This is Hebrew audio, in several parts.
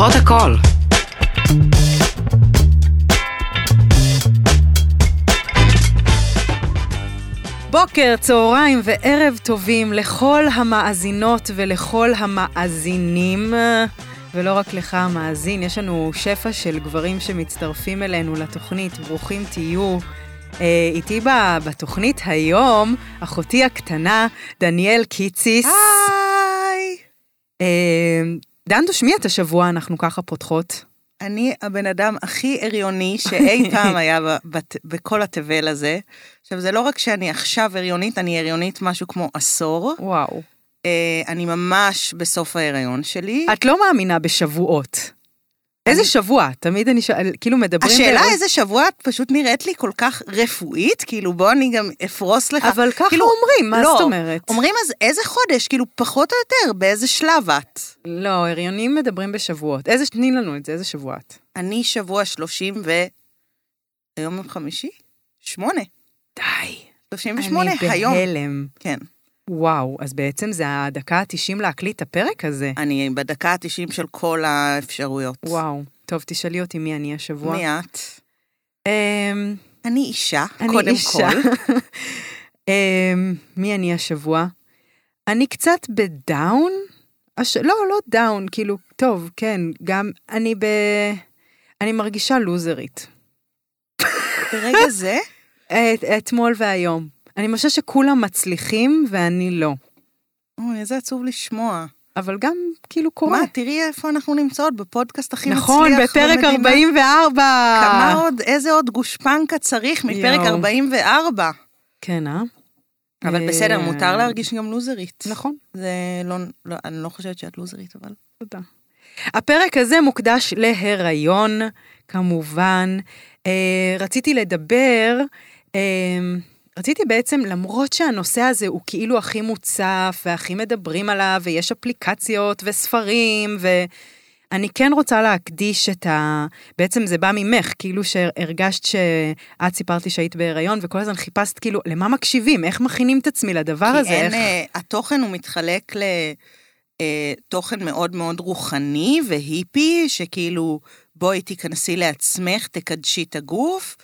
פותחות הכל. בוקר, צהריים וערב טובים לכל המאזינות ולכל המאזינים, ולא רק לך המאזין, יש לנו שפע של גברים שמצטרפים אלינו לתוכנית, ברוכים תהיו. אה, איתי בתוכנית היום, אחותי הקטנה, דניאל קיציס. היי! דנדוש, מי את השבוע אנחנו ככה פותחות? אני הבן אדם הכי הריוני שאי פעם היה בת- בכל התבל הזה. עכשיו, זה לא רק שאני עכשיו הריונית, אני הריונית משהו כמו עשור. וואו. אה, אני ממש בסוף ההיריון שלי. את לא מאמינה בשבועות. איזה שבוע? תמיד אני שואל, כאילו מדברים... השאלה איזה שבוע את פשוט נראית לי כל כך רפואית, כאילו בוא אני גם אפרוס לך. אבל ככה כאילו, אומרים, מה לא, זאת אומרת? אומרים אז איזה חודש, כאילו פחות או יותר, באיזה שלב את? לא, הריונים מדברים בשבועות. איזה, תני לנו את זה, איזה שבוע את? אני שבוע 30 ו... היום יום חמישי? שמונה. די. 38 אני היום. בהלם. כן. וואו, אז בעצם זה הדקה ה-90 להקליט את הפרק הזה. אני בדקה ה-90 של כל האפשרויות. וואו. טוב, תשאלי אותי מי אני השבוע. מי את? אמ, אני אישה, אני קודם אישה. כל. אמ, מי אני השבוע? אני קצת בדאון? הש... לא, לא דאון, כאילו, טוב, כן, גם אני ב... אני מרגישה לוזרית. ברגע זה, את, אתמול והיום. אני מרגישה שכולם מצליחים ואני לא. אוי, איזה עצוב לשמוע. אבל גם כאילו קורה. מה, תראי איפה אנחנו נמצאות, בפודקאסט הכי נכון, מצליח בפרק במדינה. 44. כמה עוד, איזה עוד גושפנקה צריך מפרק יואו. 44. כן, אה? אבל אה, בסדר, מותר להרגיש גם לוזרית. נכון, זה לא, לא, אני לא חושבת שאת לוזרית, אבל... תודה. הפרק הזה מוקדש להיריון, כמובן. אה, רציתי לדבר, אה, רציתי בעצם, למרות שהנושא הזה הוא כאילו הכי מוצף והכי מדברים עליו, ויש אפליקציות וספרים, ואני כן רוצה להקדיש את ה... בעצם זה בא ממך, כאילו שהרגשת שאת סיפרת לי שהיית בהיריון, וכל הזמן חיפשת כאילו, למה מקשיבים? איך מכינים את עצמי לדבר כי הזה? אין, איך... אה, התוכן הוא מתחלק לתוכן מאוד מאוד רוחני והיפי, שכאילו, בואי תיכנסי לעצמך, תקדשי את הגוף,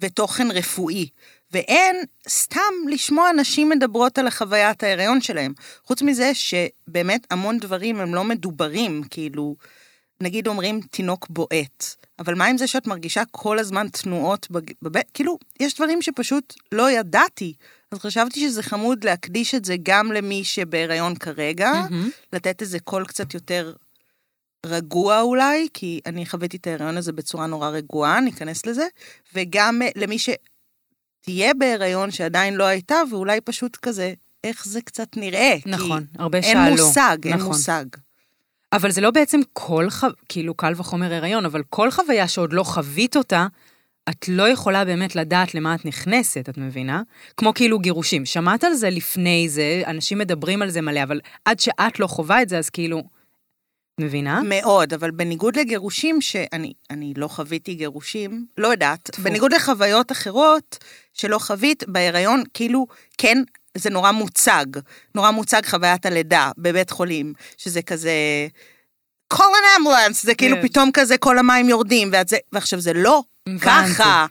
ותוכן רפואי. ואין סתם לשמוע נשים מדברות על החוויית ההיריון שלהם. חוץ מזה שבאמת המון דברים הם לא מדוברים, כאילו, נגיד אומרים תינוק בועט, אבל מה עם זה שאת מרגישה כל הזמן תנועות בבית? כאילו, יש דברים שפשוט לא ידעתי. אז חשבתי שזה חמוד להקדיש את זה גם למי שבהיריון כרגע, מהמם. לתת איזה קול קצת יותר רגוע אולי, כי אני חוויתי את ההיריון הזה בצורה נורא רגועה, ניכנס לזה, וגם אה, למי שתהיה בהיריון שעדיין לא הייתה, ואולי פשוט כזה, איך זה קצת נראה. נכון, הרבה אין שאלו. מושג, אין נכון. מושג. אבל זה לא בעצם כל, ח... כאילו קל וחומר הריון, אבל כל חוויה שעוד לא חווית אותה, את לא יכולה באמת לדעת למה את נכנסת, את מבינה? כמו כאילו גירושים. שמעת על זה לפני זה, אנשים מדברים על זה מלא, אבל עד שאת לא חווה את זה, אז כאילו... מבינה? מאוד, אבל בניגוד לגירושים, שאני אני לא חוויתי גירושים, לא יודעת, טפו. בניגוד לחוויות אחרות שלא חווית, בהיריון, כאילו, כן, זה נורא מוצג. נורא מוצג חוויית הלידה בבית חולים, שזה כזה... call an ambulance, זה כאילו כן. פתאום כזה כל המים יורדים, ואת זה, ועכשיו זה לא הבנתי. ככה.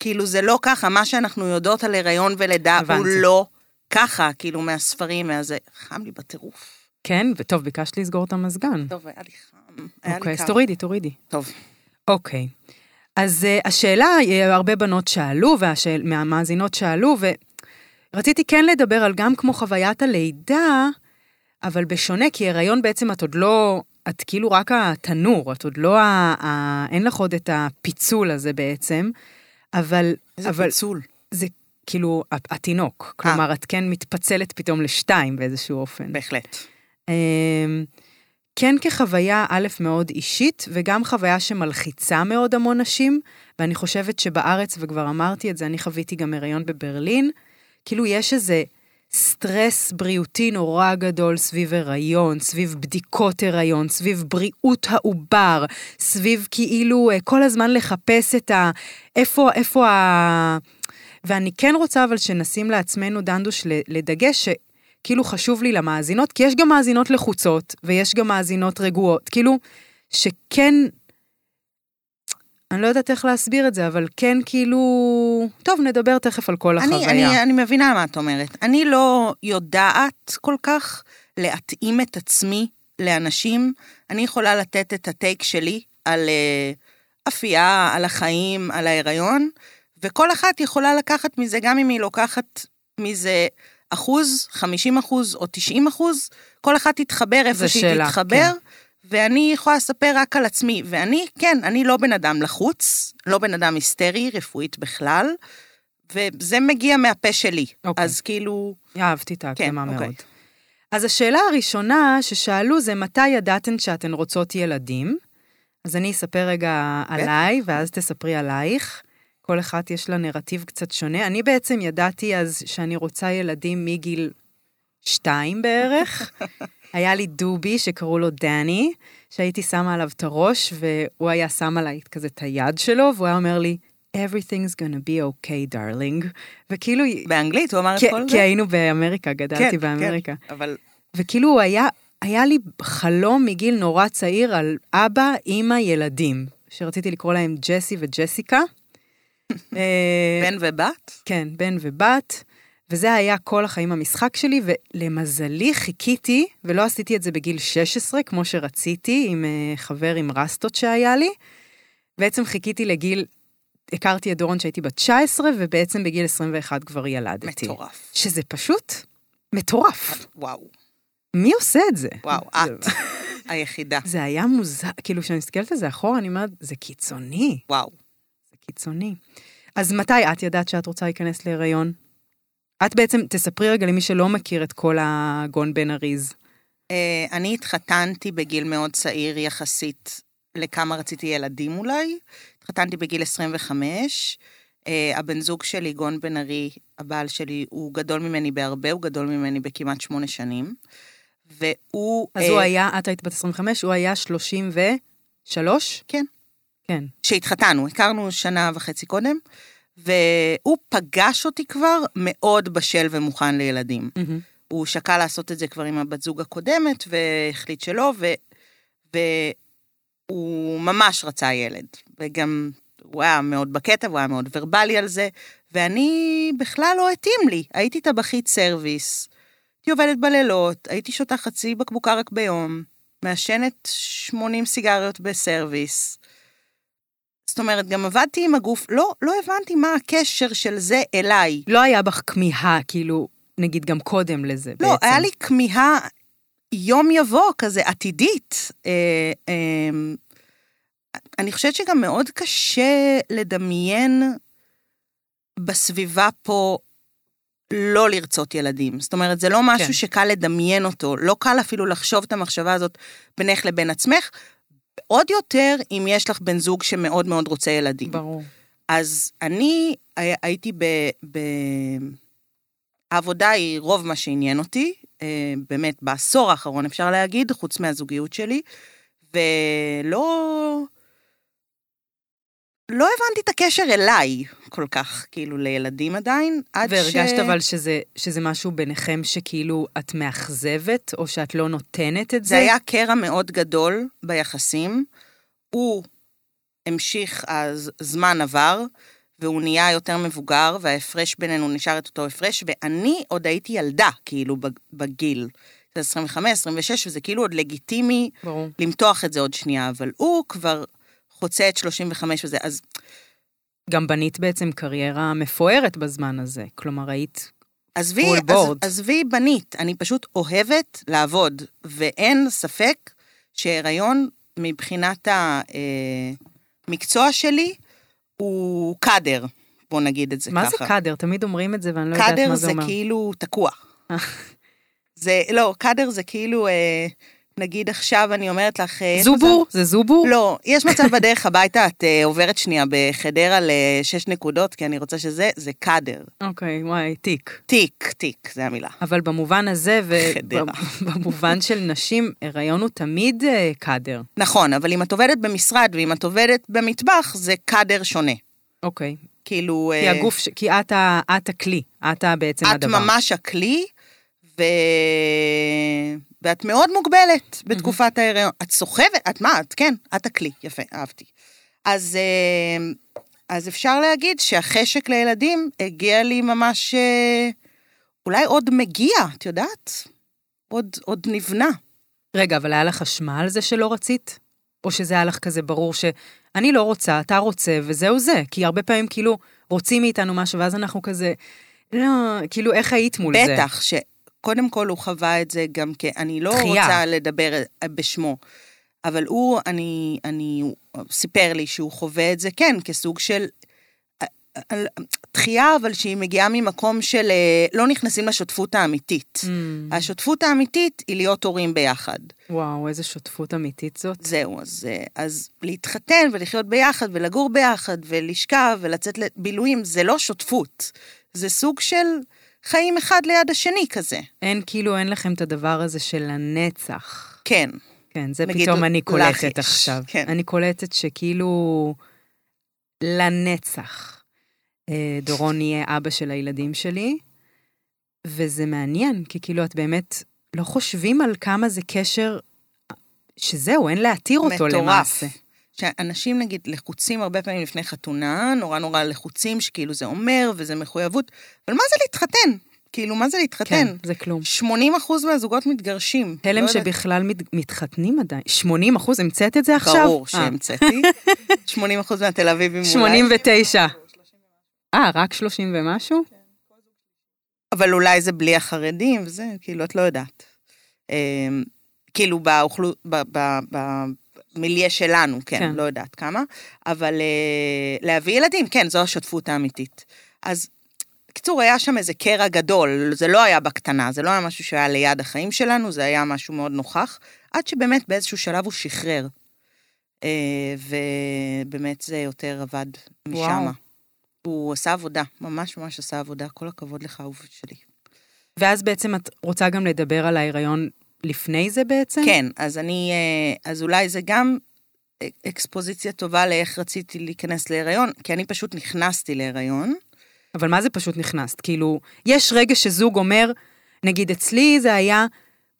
כאילו זה לא ככה, מה שאנחנו יודעות על הריון ולידה הוא הבנתי. לא ככה, כאילו מהספרים, מהזה. חם לי בטירוף. כן, וטוב, ביקשת לסגור את המזגן. טוב, היה לי חם. אוקיי, אז. תורידי, תורידי. טוב. אוקיי. אז uh, השאלה, אה, הרבה בנות שאלו, והשאל, מהמאזינות שאלו, ורציתי כן לדבר על גם כמו חוויית הלידה, אבל בשונה, כי הריון בעצם את עוד לא, את כאילו רק התנור, את עוד לא, ה, ה, אין לך עוד את הפיצול הזה בעצם, אבל, איזה אבל פיצול. זה כאילו התינוק, כלומר, את כן מתפצלת פתאום לשתיים באיזשהו אופן. בהחלט. אמ, כן כחוויה א' מאוד אישית, וגם חוויה שמלחיצה מאוד המון נשים, ואני חושבת שבארץ, וכבר אמרתי את זה, אני חוויתי גם הריון בברלין, כאילו יש איזה סטרס בריאותי נורא גדול סביב הריון, סביב בדיקות הריון, סביב בריאות העובר, סביב כאילו אה, כל הזמן לחפש את ה... איפה, איפה ה... ואני כן רוצה אבל שנשים לעצמנו, דנדוש, לדגש שכאילו חשוב לי למאזינות, כי יש גם מאזינות לחוצות, ויש גם מאזינות רגועות, כאילו, שכן, אני לא יודעת איך להסביר את זה, אבל כן כאילו... טוב, נדבר תכף על כל אני, החוויה. אני, אני מבינה מה את אומרת. אני לא יודעת כל כך להתאים את עצמי לאנשים. אני יכולה לתת את הטייק שלי על uh, אפייה, על החיים, על ההיריון, וכל אחת יכולה לקחת מזה, גם אם היא לוקחת מזה אחוז, 50 אחוז או 90 אחוז, כל אחת תתחבר איפה שהיא תתחבר. כן. ואני יכולה לספר רק על עצמי, ואני, כן, אני לא בן אדם לחוץ, לא בן אדם היסטרי, רפואית בכלל, וזה מגיע מהפה שלי. אוקיי. אז כאילו, אהבתי את ההקדמה כן, אוקיי. מאוד. אז השאלה הראשונה ששאלו זה מתי ידעתן שאתן רוצות ילדים? אז אני אספר רגע עליי, ואז תספרי עלייך. כל אחת יש לה נרטיב קצת שונה. אני בעצם ידעתי אז שאני רוצה ילדים מגיל שתיים בערך. היה לי דובי שקראו לו דני, שהייתי שמה עליו את הראש, והוא היה שם עליי כזה את היד שלו, והוא היה אומר לי, everything's gonna be okay, darling. וכאילו, באנגלית הוא אמר את כל זה? כי היינו באמריקה, גדלתי באמריקה. כן, אבל וכאילו הוא היה, היה לי חלום מגיל נורא צעיר על אבא, אימא, ילדים, שרציתי לקרוא להם ג'סי וג'סיקה. אה, בן ובת? כן, בן ובת, וזה היה כל החיים המשחק שלי, ולמזלי חיכיתי, ולא עשיתי את זה בגיל 16, כמו שרציתי, עם אה, חבר עם רסטות שהיה לי. בעצם חיכיתי לגיל, הכרתי את דורון שהייתי בת 19, ובעצם בגיל 21 כבר ילדתי. מטורף. שזה פשוט מטורף. וואו, מי עושה את זה? וואו, את היחידה. זה היה מוזר, כאילו, כשאני מסתכלת על זה אחורה, אני אומרת, זה קיצוני, וואו. קיצוני. אז מתי את ידעת שאת רוצה להיכנס להיריון? את בעצם, תספרי רגע למי שלא מכיר את כל הגון בן אריז. אה, אני התחתנתי בגיל מאוד צעיר יחסית לכמה רציתי ילדים אולי. התחתנתי בגיל 25. אה, הבן זוג שלי, גון בן ארי, הבעל שלי, הוא גדול ממני בהרבה, הוא גדול ממני בכמעט שמונה שנים. והוא... אז אה, הוא היה, את היית בת 25, הוא היה 33? כן. כן. שהתחתנו, הכרנו שנה וחצי קודם, והוא פגש אותי כבר מאוד בשל ומוכן לילדים. מהמם. הוא שקל לעשות את זה כבר עם הבת זוג הקודמת, והחליט שלא, ו... והוא ממש רצה ילד. וגם הוא היה מאוד בקטע, הוא היה מאוד verbal־י על זה, ואני בכלל לא התאים לי. הייתי טבחית סרוויס, הייתי עובדת בלילות, הייתי שותה חצי בקבוק ערק ביום, מעשנת 80 סיגריות בסרוויס. זאת אומרת, גם עבדתי עם הגוף, לא, לא הבנתי מה הקשר של זה אליי. לא היה בך כמיהה, כאילו, נגיד גם קודם לזה לא, בעצם. היה לי כמיהה יום יבוא, כזה עתידית. אה, אה, אני חושבת שגם מאוד קשה לדמיין בסביבה פה לא לרצות ילדים. זאת אומרת, זה לא משהו כן. שקל לדמיין אותו, לא קל אפילו לחשוב את המחשבה הזאת בינך לבין עצמך. עוד יותר אם יש לך בן זוג שמאוד מאוד רוצה ילדים. ברור. אז אני הי- הייתי ב... ב... העבודה היא רוב מה שעניין אותי, אה, באמת בעשור האחרון אפשר להגיד, חוץ מהזוגיות שלי, ולא... לא הבנתי את הקשר אליי כל כך, כאילו, לילדים עדיין, עד ש... והרגשת אבל שזה, שזה משהו ביניכם שכאילו את מאכזבת, או שאת לא נותנת את זה? זה היה קרע מאוד גדול ביחסים. הוא המשיך, אז זמן עבר, והוא נהיה יותר מבוגר, וההפרש בינינו נשאר את אותו הפרש, ואני עוד הייתי ילדה, כאילו, בג- בגיל. זה 25, 26, וזה כאילו עוד לגיטימי ברור. למתוח את זה עוד שנייה, אבל הוא כבר חוצה את 35 וזה, אז גם בנית בעצם קריירה מפוארת בזמן הזה. כלומר, היית... עזבי, עז, board. עזבי בנית, אני פשוט אוהבת לעבוד, ואין ספק שהיריון מבחינת המקצוע שלי הוא קאדר, בוא נגיד את זה מה ככה. זה קאדר? תמיד אומרים את זה ואני לא יודעת קאדר מה זה זה אומר. כאילו תקוע. אה. זה, לא, קאדר זה כאילו, אה, נגיד עכשיו אני אומרת לך... אה, זובור? זה זובור? מצב- לא, יש מצב בדרך הביתה, את אה, עוברת שנייה בחדרה לשש נקודות, כי אני רוצה שזה, זה קאדר. אוקיי, וואי, תיק. תיק, תיק, זה המילה. אבל במובן הזה. ובמובן של נשים, הריון הוא תמיד אה, קאדר. נכון, אבל אם את עובדת במשרד ואם את עובדת במטבח, זה קאדר שונה. אוקיי. כאילו... כי אה, הגוף, ש- כי את ה- את הכלי, את בעצם את הדבר. ממש הכלי, ואת מאוד מוגבלת בתקופת ההיריון. את סוחבת, את מה? את כן, את הכלי, יפה, אהבתי. אז, אה, אז אפשר להגיד שהחשק לילדים הגיע לי ממש, אה, אולי עוד מגיע, את יודעת? עוד, עוד נבנה. רגע, אבל היה לך חשמל זה שלא רצית? או שזה היה לך כזה ברור שאני לא רוצה, אתה רוצה, וזהו זה? כי הרבה פעמים כאילו רוצים מאיתנו משהו, ואז אנחנו כזה, לא, כאילו, איך היית מול זה? בטח, שקודם כל הוא חווה את זה גם כי אני לא דחייה. רוצה לדבר בשמו, אבל הוא, אני, אני, הוא סיפר לי שהוא חווה את זה, כן, כסוג של אה, אה, דחייה, אבל שהיא מגיעה ממקום של אה, לא נכנסים לשותפות האמיתית. Mm, השותפות האמיתית היא להיות הורים ביחד. וואו, איזה שותפות אמיתית זאת. זהו, אז, אה, אז להתחתן ולחיות ביחד ולגור ביחד ולשכב ולצאת לבילויים, זה לא שותפות. זה סוג של חיים אחד ליד השני כזה. אין, כאילו, אין לכם את הדבר הזה של הנצח. כן. כן, זה נגיד, פתאום אני קולטת יש, עכשיו. כן. אני קולטת שכאילו לנצח אה, דורון יהיה אבא של הילדים שלי, וזה מעניין, כי כאילו את באמת לא חושבים על כמה זה קשר, שזהו, אין להתיר אותו מטורף. למעשה. שאנשים נגיד לחוצים הרבה פעמים לפני חתונה, נורא נורא לחוצים, שכאילו זה אומר וזה מחויבות, אבל מה זה להתחתן? כאילו, מה זה להתחתן? כן, זה כלום. 80 אחוז מהזוגות מתגרשים. הלם לא שבכלל מת, מתחתנים עדיין. 80 אחוז, המצאת את זה עכשיו? ברור אה, שהמצאתי. 80 אחוז מהתל אביבים אולי. 89. אה, רק 30 ומשהו? אבל אולי זה בלי החרדים וזה, כאילו, את לא יודעת. אמ, כאילו, באוכלו... במיליה שלנו, כן, כן. לא יודעת כמה, אבל אה, להביא ילדים, כן, זו השותפות האמיתית. אז, בקיצור, היה שם איזה קרע גדול, זה לא היה בקטנה, זה לא היה משהו שהיה ליד החיים שלנו, זה היה משהו מאוד נוכח, עד שבאמת באיזשהו שלב הוא שחרר. אה, ובאמת זה יותר עבד. משם. הוא עשה עבודה, ממש ממש עשה עבודה, כל הכבוד לך, אהוב שלי. ואז בעצם את רוצה גם לדבר על ההיריון לפני זה בעצם? כן, אז אני, אה, אז אולי זה גם אקספוזיציה טובה לאיך רציתי להיכנס להיריון, כי אני פשוט נכנסתי להיריון. אבל מה זה פשוט נכנסת? כאילו, יש רגע שזוג אומר, נגיד אצלי זה היה,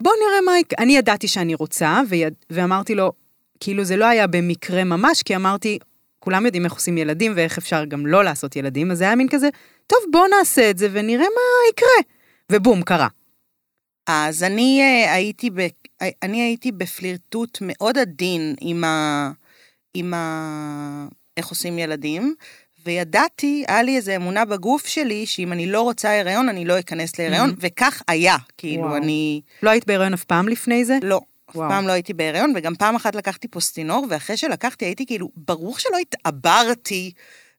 בוא נראה מה. אני ידעתי שאני רוצה, ויד... ואמרתי לו, כאילו זה לא היה במקרה ממש, כי אמרתי, כולם יודעים איך עושים ילדים ואיך אפשר גם לא לעשות ילדים, אז זה היה מין כזה, טוב, בוא נעשה את זה ונראה מה יקרה. ובום, קרה. אז אני אה, הייתי, ב, אני הייתי בפלירטוט מאוד עדין עם ה... עם ה... איך עושים ילדים, וידעתי, היה לי איזו אמונה בגוף שלי, שאם אני לא רוצה הריון, אני לא אכנס להיריון, Mhm. וכך היה. כאילו, וואו. אני... לא היית בהיריון אף פעם לפני זה? לא. אף וואו. פעם לא הייתי בהיריון, וגם פעם אחת לקחתי פוסטינור, ואחרי שלקחתי הייתי כאילו, ברור שלא התעברתי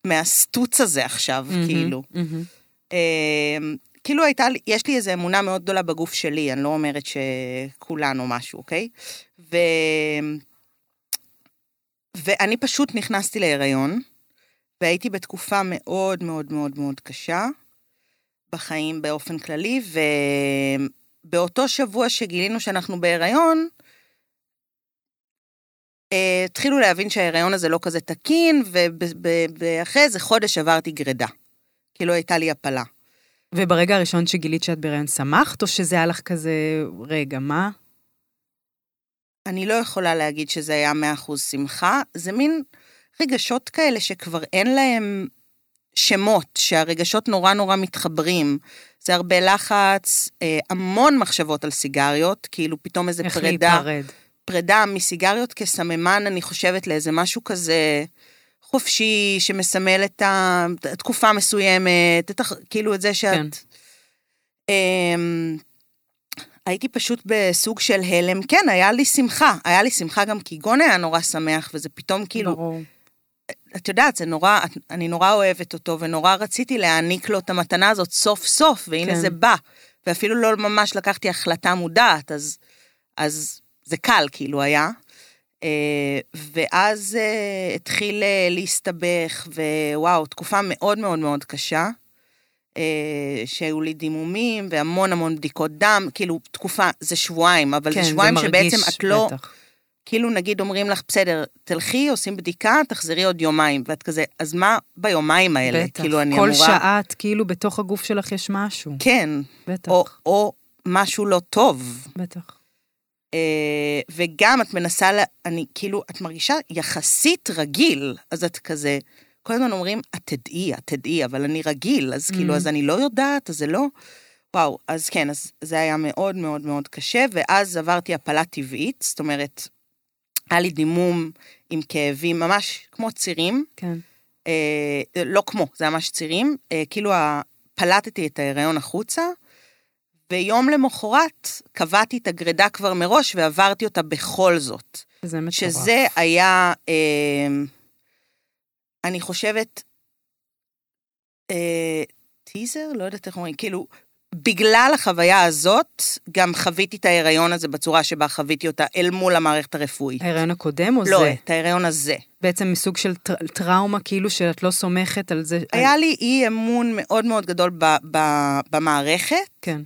מהסטוץ הזה עכשיו, מהמם, כאילו. מהמם. כאילו הייתה יש לי איזו אמונה מאוד גדולה בגוף שלי, אני לא אומרת שכולנו משהו, אוקיי? ו... ואני פשוט נכנסתי להיריון, והייתי בתקופה מאוד מאוד מאוד מאוד קשה בחיים באופן כללי, ובאותו שבוע שגילינו שאנחנו בהיריון, אה, התחילו להבין שההיריון הזה לא כזה תקין, ואחרי איזה חודש עברתי גרידה. כאילו הייתה לי הפלה. וברגע הראשון שגילית שאת בהיריון שמחת, או שזה היה לך כזה, רגע, מה? אני לא יכולה להגיד שזה היה מאה אחוז שמחה, זה מין רגשות כאלה שכבר אין להם שמות, שהרגשות נורא נורא מתחברים. זה הרבה לחץ, אה, המון מחשבות על סיגריות, כאילו פתאום איזה איך פרידה, להיפרד. פרידה מסיגריות כסממן, אני חושבת, לאיזה משהו כזה חופשי, שמסמל את התקופה מסוימת, את כאילו את זה שאת... כן. אמ, הייתי פשוט בסוג של הלם. כן, היה לי שמחה. היה לי שמחה גם כי גון היה נורא שמח, וזה פתאום כאילו, ברור. את יודעת, זה נורא, אני נורא אוהבת אותו, ונורא רציתי להעניק לו את המתנה הזאת סוף סוף, והנה כן. זה בא. ואפילו לא ממש לקחתי החלטה מודעת, אז, אז זה קל כאילו היה. אה, ואז אה, התחיל אה, להסתבך, ווואו, תקופה מאוד מאוד מאוד קשה. שהיו לי דימומים והמון המון בדיקות דם, כאילו תקופה, זה שבועיים, אבל כן, זה שבועיים מרגיש, שבעצם את לא, בטח. כאילו נגיד אומרים לך, בסדר, תלכי, עושים בדיקה, תחזרי עוד יומיים, ואת כזה, אז מה ביומיים האלה? בטח. כאילו אני כל אמורה... שעה את כאילו בתוך הגוף שלך יש משהו. כן, בטח, או, או משהו לא טוב. בטח. אה, וגם את מנסה, לה, אני כאילו, את מרגישה יחסית רגיל, אז את כזה, כל הזמן אומרים, את תדעי, את תדעי, אבל אני רגיל, אז כאילו, Mm. אז אני לא יודעת, אז זה לא... וואו, אז כן, אז זה היה מאוד מאוד מאוד קשה, ואז עברתי הפלה טבעית, זאת אומרת, היה לי דימום עם כאבים, ממש כמו צירים, כן. אה, לא כמו, זה ממש צירים, אה, כאילו פלטתי את ההיריון החוצה, ויום למחרת קבעתי את הגרידה כבר מראש ועברתי אותה בכל זאת. זה מטורף. שזה היה, אה, אני חושבת, אה, טיזר? לא יודעת איך אומרים, כאילו, בגלל החוויה הזאת, גם חוויתי את ההיריון הזה בצורה שבה חוויתי אותה אל מול המערכת הרפואית. ההיריון הקודם או לא, זה? את ההיריון הזה. בעצם מסוג של טר- טראומה, כאילו שאת לא סומכת על זה. היה לי אי אמון מאוד מאוד גדול ב- ב- במערכת, כן.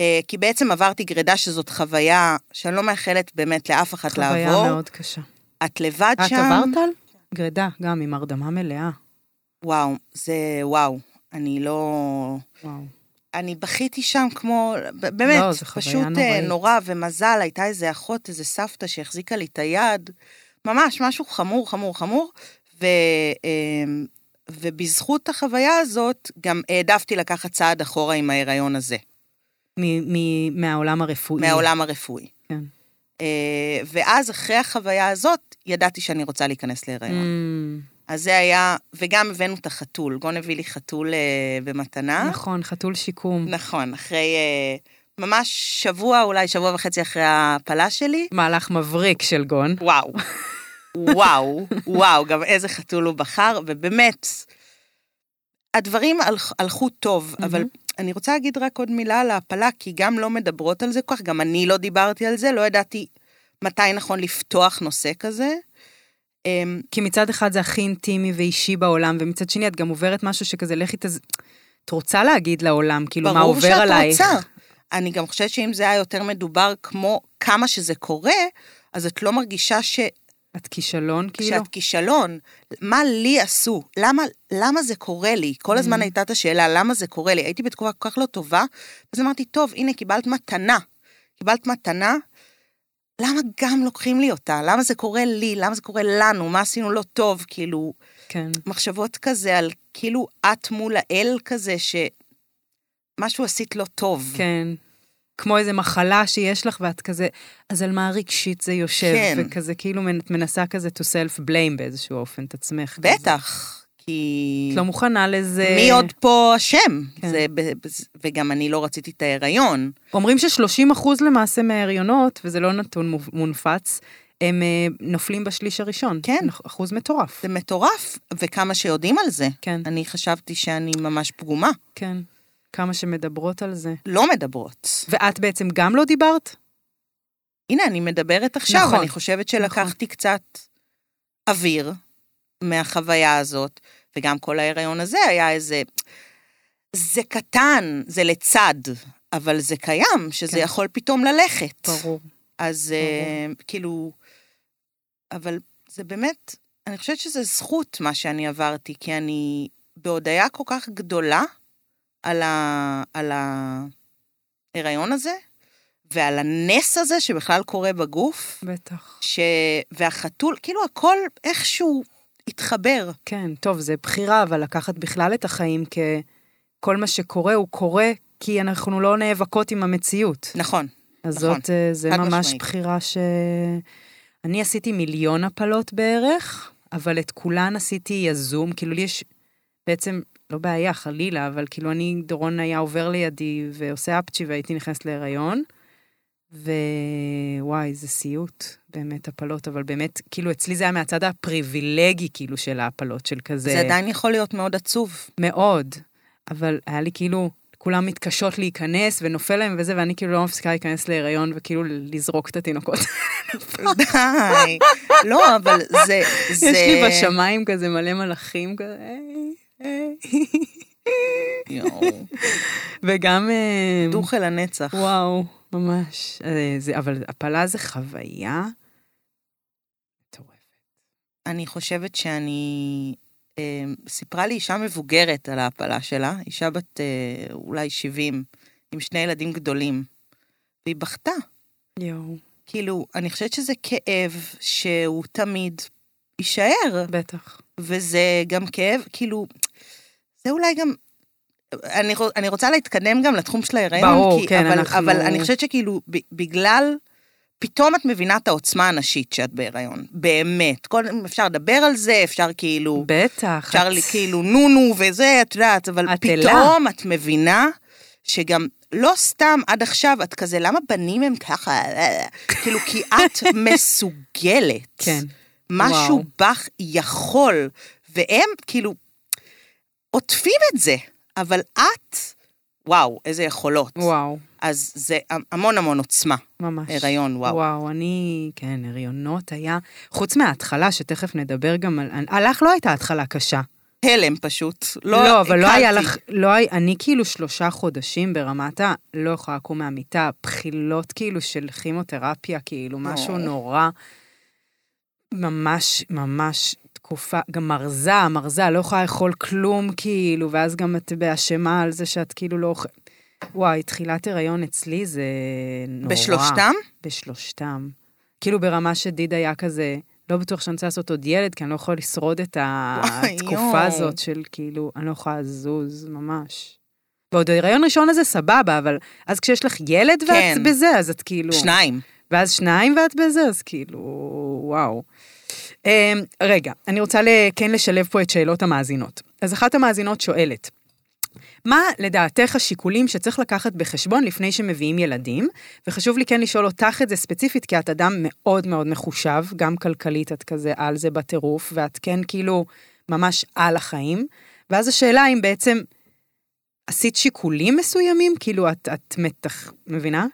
אה, כי בעצם עברתי גרידה שזאת חוויה שאני לא מאחלת באמת לאף אחד חוויה לעבור. מאוד קשה. את לבד את שם. עברת על? גרידה, גם עם הרדמה מלאה. וואו, זה וואו. אני לא... וואו. אני בכיתי שם כמו, באמת, לא, חוויה פשוט אה, נוראית. נורא, ומזל, הייתה איזה אחות, איזה סבתא שהחזיקה לי את היד, ממש, משהו חמור, חמור, חמור, ו, אה, ובזכות החוויה הזאת, גם העדפתי לקחת צעד אחורה עם ההיריון הזה, מהעולם הרפואי. מהעולם הרפואי. כן. אה, ואז, אחרי החוויה הזאת, ידעתי שאני רוצה להיכנס להיריון. Mm, אז זה היה, וגם הבאנו את החתול, גון הביא לי חתול אה, במתנה. נכון, חתול שיקום. נכון, אחרי אה, ממש שבוע, אולי שבוע וחצי אחרי ההפלה שלי. מהלך מבריק של גון. וואו, וואו, וואו, גם איזה חתול הוא בחר, ובאמת, הדברים הלכ, הלכו טוב. אבל אני רוצה להגיד רק עוד מילה על ההפלה, כי גם לא מדברות על זה כל כך, גם אני לא דיברתי על זה, לא ידעתי מתי נכון לפתוח נושא כזה. אמ, כי מצד אחד זה הכי אינטימי ואישי בעולם, ומצד שני את גם עוברת משהו שכזה, לכי תז... את רוצה להגיד לעולם, כאילו, מה עובר עלייך. ברור שאת רוצה. אני גם חושבת שאם זה היה יותר מדובר כמו כמה שזה קורה, אז את לא מרגישה ש... את כישלון, כאילו? שאת כישלון. מה לי עשו? למה, למה זה קורה לי? כל הזמן Mm. הייתה את השאלה, למה זה קורה לי? הייתי בתקופה כל כך לא טובה, אז אמרתי, טוב, הנה, קיבלת מתנה. קיבלת מתנה, למה גם לוקחים לי אותה? למה זה קורה לי? למה זה קורה לנו? מה עשינו לא טוב? כאילו, כן. מחשבות כזה על כאילו את מול האל כזה, שמשהו עשית לא טוב. כן. כמו איזה מחלה שיש לך, ואת כזה, אז על מה רגשית זה יושב? כן. וכזה, כאילו, את מנסה כזה to self blame באיזשהו אופן את עצמך. כזה. בטח, כי... את לא מוכנה לזה. מי עוד פה אשם? כן. זה, וגם אני לא רציתי את ההיריון. אומרים ש-30 אחוז למעשה מההריונות, וזה לא נתון מו- מונפץ, הם אה, נופלים בשליש הראשון. כן. אחוז מטורף. זה מטורף, וכמה שיודעים על זה. כן, אני חשבתי שאני ממש פגומה. כן. כמה שמדברות על זה. לא מדברות. ואת בעצם גם לא דיברת? הנה, אני מדברת עכשיו, נכון. אני חושבת שלקחתי קצת אוויר מהחוויה הזאת, וגם כל ההיריון הזה היה איזה... זה קטן, זה לצד, אבל זה קיים, שזה כן. יכול פתאום ללכת. ברור. אז אה, כאילו, אבל זה באמת, אני חושבת שזה זכות מה שאני עברתי, כי אני בהודיה כל כך גדולה על, ה, על ההיריון הזה, ועל הנס הזה שבכלל קורה בגוף, בטח. ש... והחתול, כאילו הכל איכשהו התחבר. כן, טוב, זה בחירה, אבל לקחת בכלל את החיים ככל מה שקורה, הוא קורה כי אנחנו לא נאבקות עם המציאות. נכון. אז נכון, זאת, אה, זה ממש משמעית. בחירה ש... אני עשיתי מיליון הפלות בערך, אבל את כולן עשיתי יזום, כאילו לי יש בעצם, לא בעיה, חלילה, אבל כאילו אני, דורון היה עובר לידי ועושה אפצ'י והייתי נכנסת להיריון, ווואי, זה סיוט, באמת הפלות, אבל באמת, כאילו אצלי זה היה מהצד הפריבילגי, כאילו, של ההפלות, של כזה... זה עדיין יכול להיות מאוד עצוב. מאוד, אבל היה לי כאילו, כולם מתקשות להיכנס ונופל להם וזה, ואני כאילו לא מפסיקה להיכנס להיריון וכאילו לזרוק את התינוקות. די. לא, אבל זה... זה... יש לי בשמיים כזה מלא מלאכים כזה, וגם, אה, דוך אל הנצח. וואו, ממש. אה, זה, אבל הפלה זה חוויה מטורפת. אני חושבת שאני... אה, סיפרה לי אישה מבוגרת על ההפלה שלה, אישה בת אה, אולי 70, עם שני ילדים גדולים, והיא בכתה. יואו. כאילו, אני חושבת שזה כאב שהוא תמיד יישאר, בטח. וזה גם כאב, כאילו, זה אולי גם... אני, אני רוצה להתקדם גם לתחום של ההיריון, ברור, כי, כן, אבל, אנחנו- אבל אני חושבת שכאילו, ב- בגלל, פתאום את מבינה את העוצמה הנשית שאת בהיריון, באמת. כל, אפשר לדבר על זה, אפשר כאילו... בטח. אפשר את- לי כאילו נו-נו וזה, את יודעת, אבל את פתאום את מבינה שגם לא סתם עד עכשיו את כזה, למה בנים הם ככה? כאילו, כי את מסוגלת. כן. משהו וואו. בך יכול, והם כאילו עוטפים את זה, אבל את, וואו, איזה יכולות. וואו, אז זה המון המון עוצמה. ממש. הריון, וואו. וואו, אני, כן, הריונות היה, חוץ מההתחלה, שתכף נדבר גם על, עלך לא הייתה התחלה קשה. הלם פשוט. לא, לא, אבל לא היה. לך, לא היה, אני כאילו שלושה חודשים ברמת ה... לא יכולה לקום מהמיטה, בחילות כאילו של כימותרפיה, כאילו, משהו. נורא. ממש, ממש תקופה, גם מרזה, מרזה, לא יכולה לאכול כלום, כאילו, ואז גם את באשמה על זה שאת כאילו לא אוכלת. וואי, תחילת הריון אצלי זה נורא. בשלושתם? בשלושתם. כאילו ברמה שדיד היה כזה, לא בטוח שאני רוצה לעשות עוד ילד, כי אני לא יכולה לשרוד את וואי, התקופה יואו. הזאת של כאילו, אני לא יכולה לזוז, ממש. ועוד ההיריון ראשון הזה סבבה, אבל אז כשיש לך ילד ואת כן. בזה, אז את כאילו... שניים. ואז שניים ואת בזה, אז כאילו, וואו. Um, רגע, אני רוצה כן לשלב פה את שאלות המאזינות. אז אחת המאזינות שואלת, מה לדעתך השיקולים שצריך לקחת בחשבון לפני שמביאים ילדים? וחשוב לי כן לשאול אותך את זה ספציפית, כי את אדם מאוד מאוד מחושב, גם כלכלית את כזה על זה בטירוף, ואת כן כאילו ממש על החיים. ואז השאלה אם בעצם עשית שיקולים מסוימים? כאילו את, את מתח... מבינה?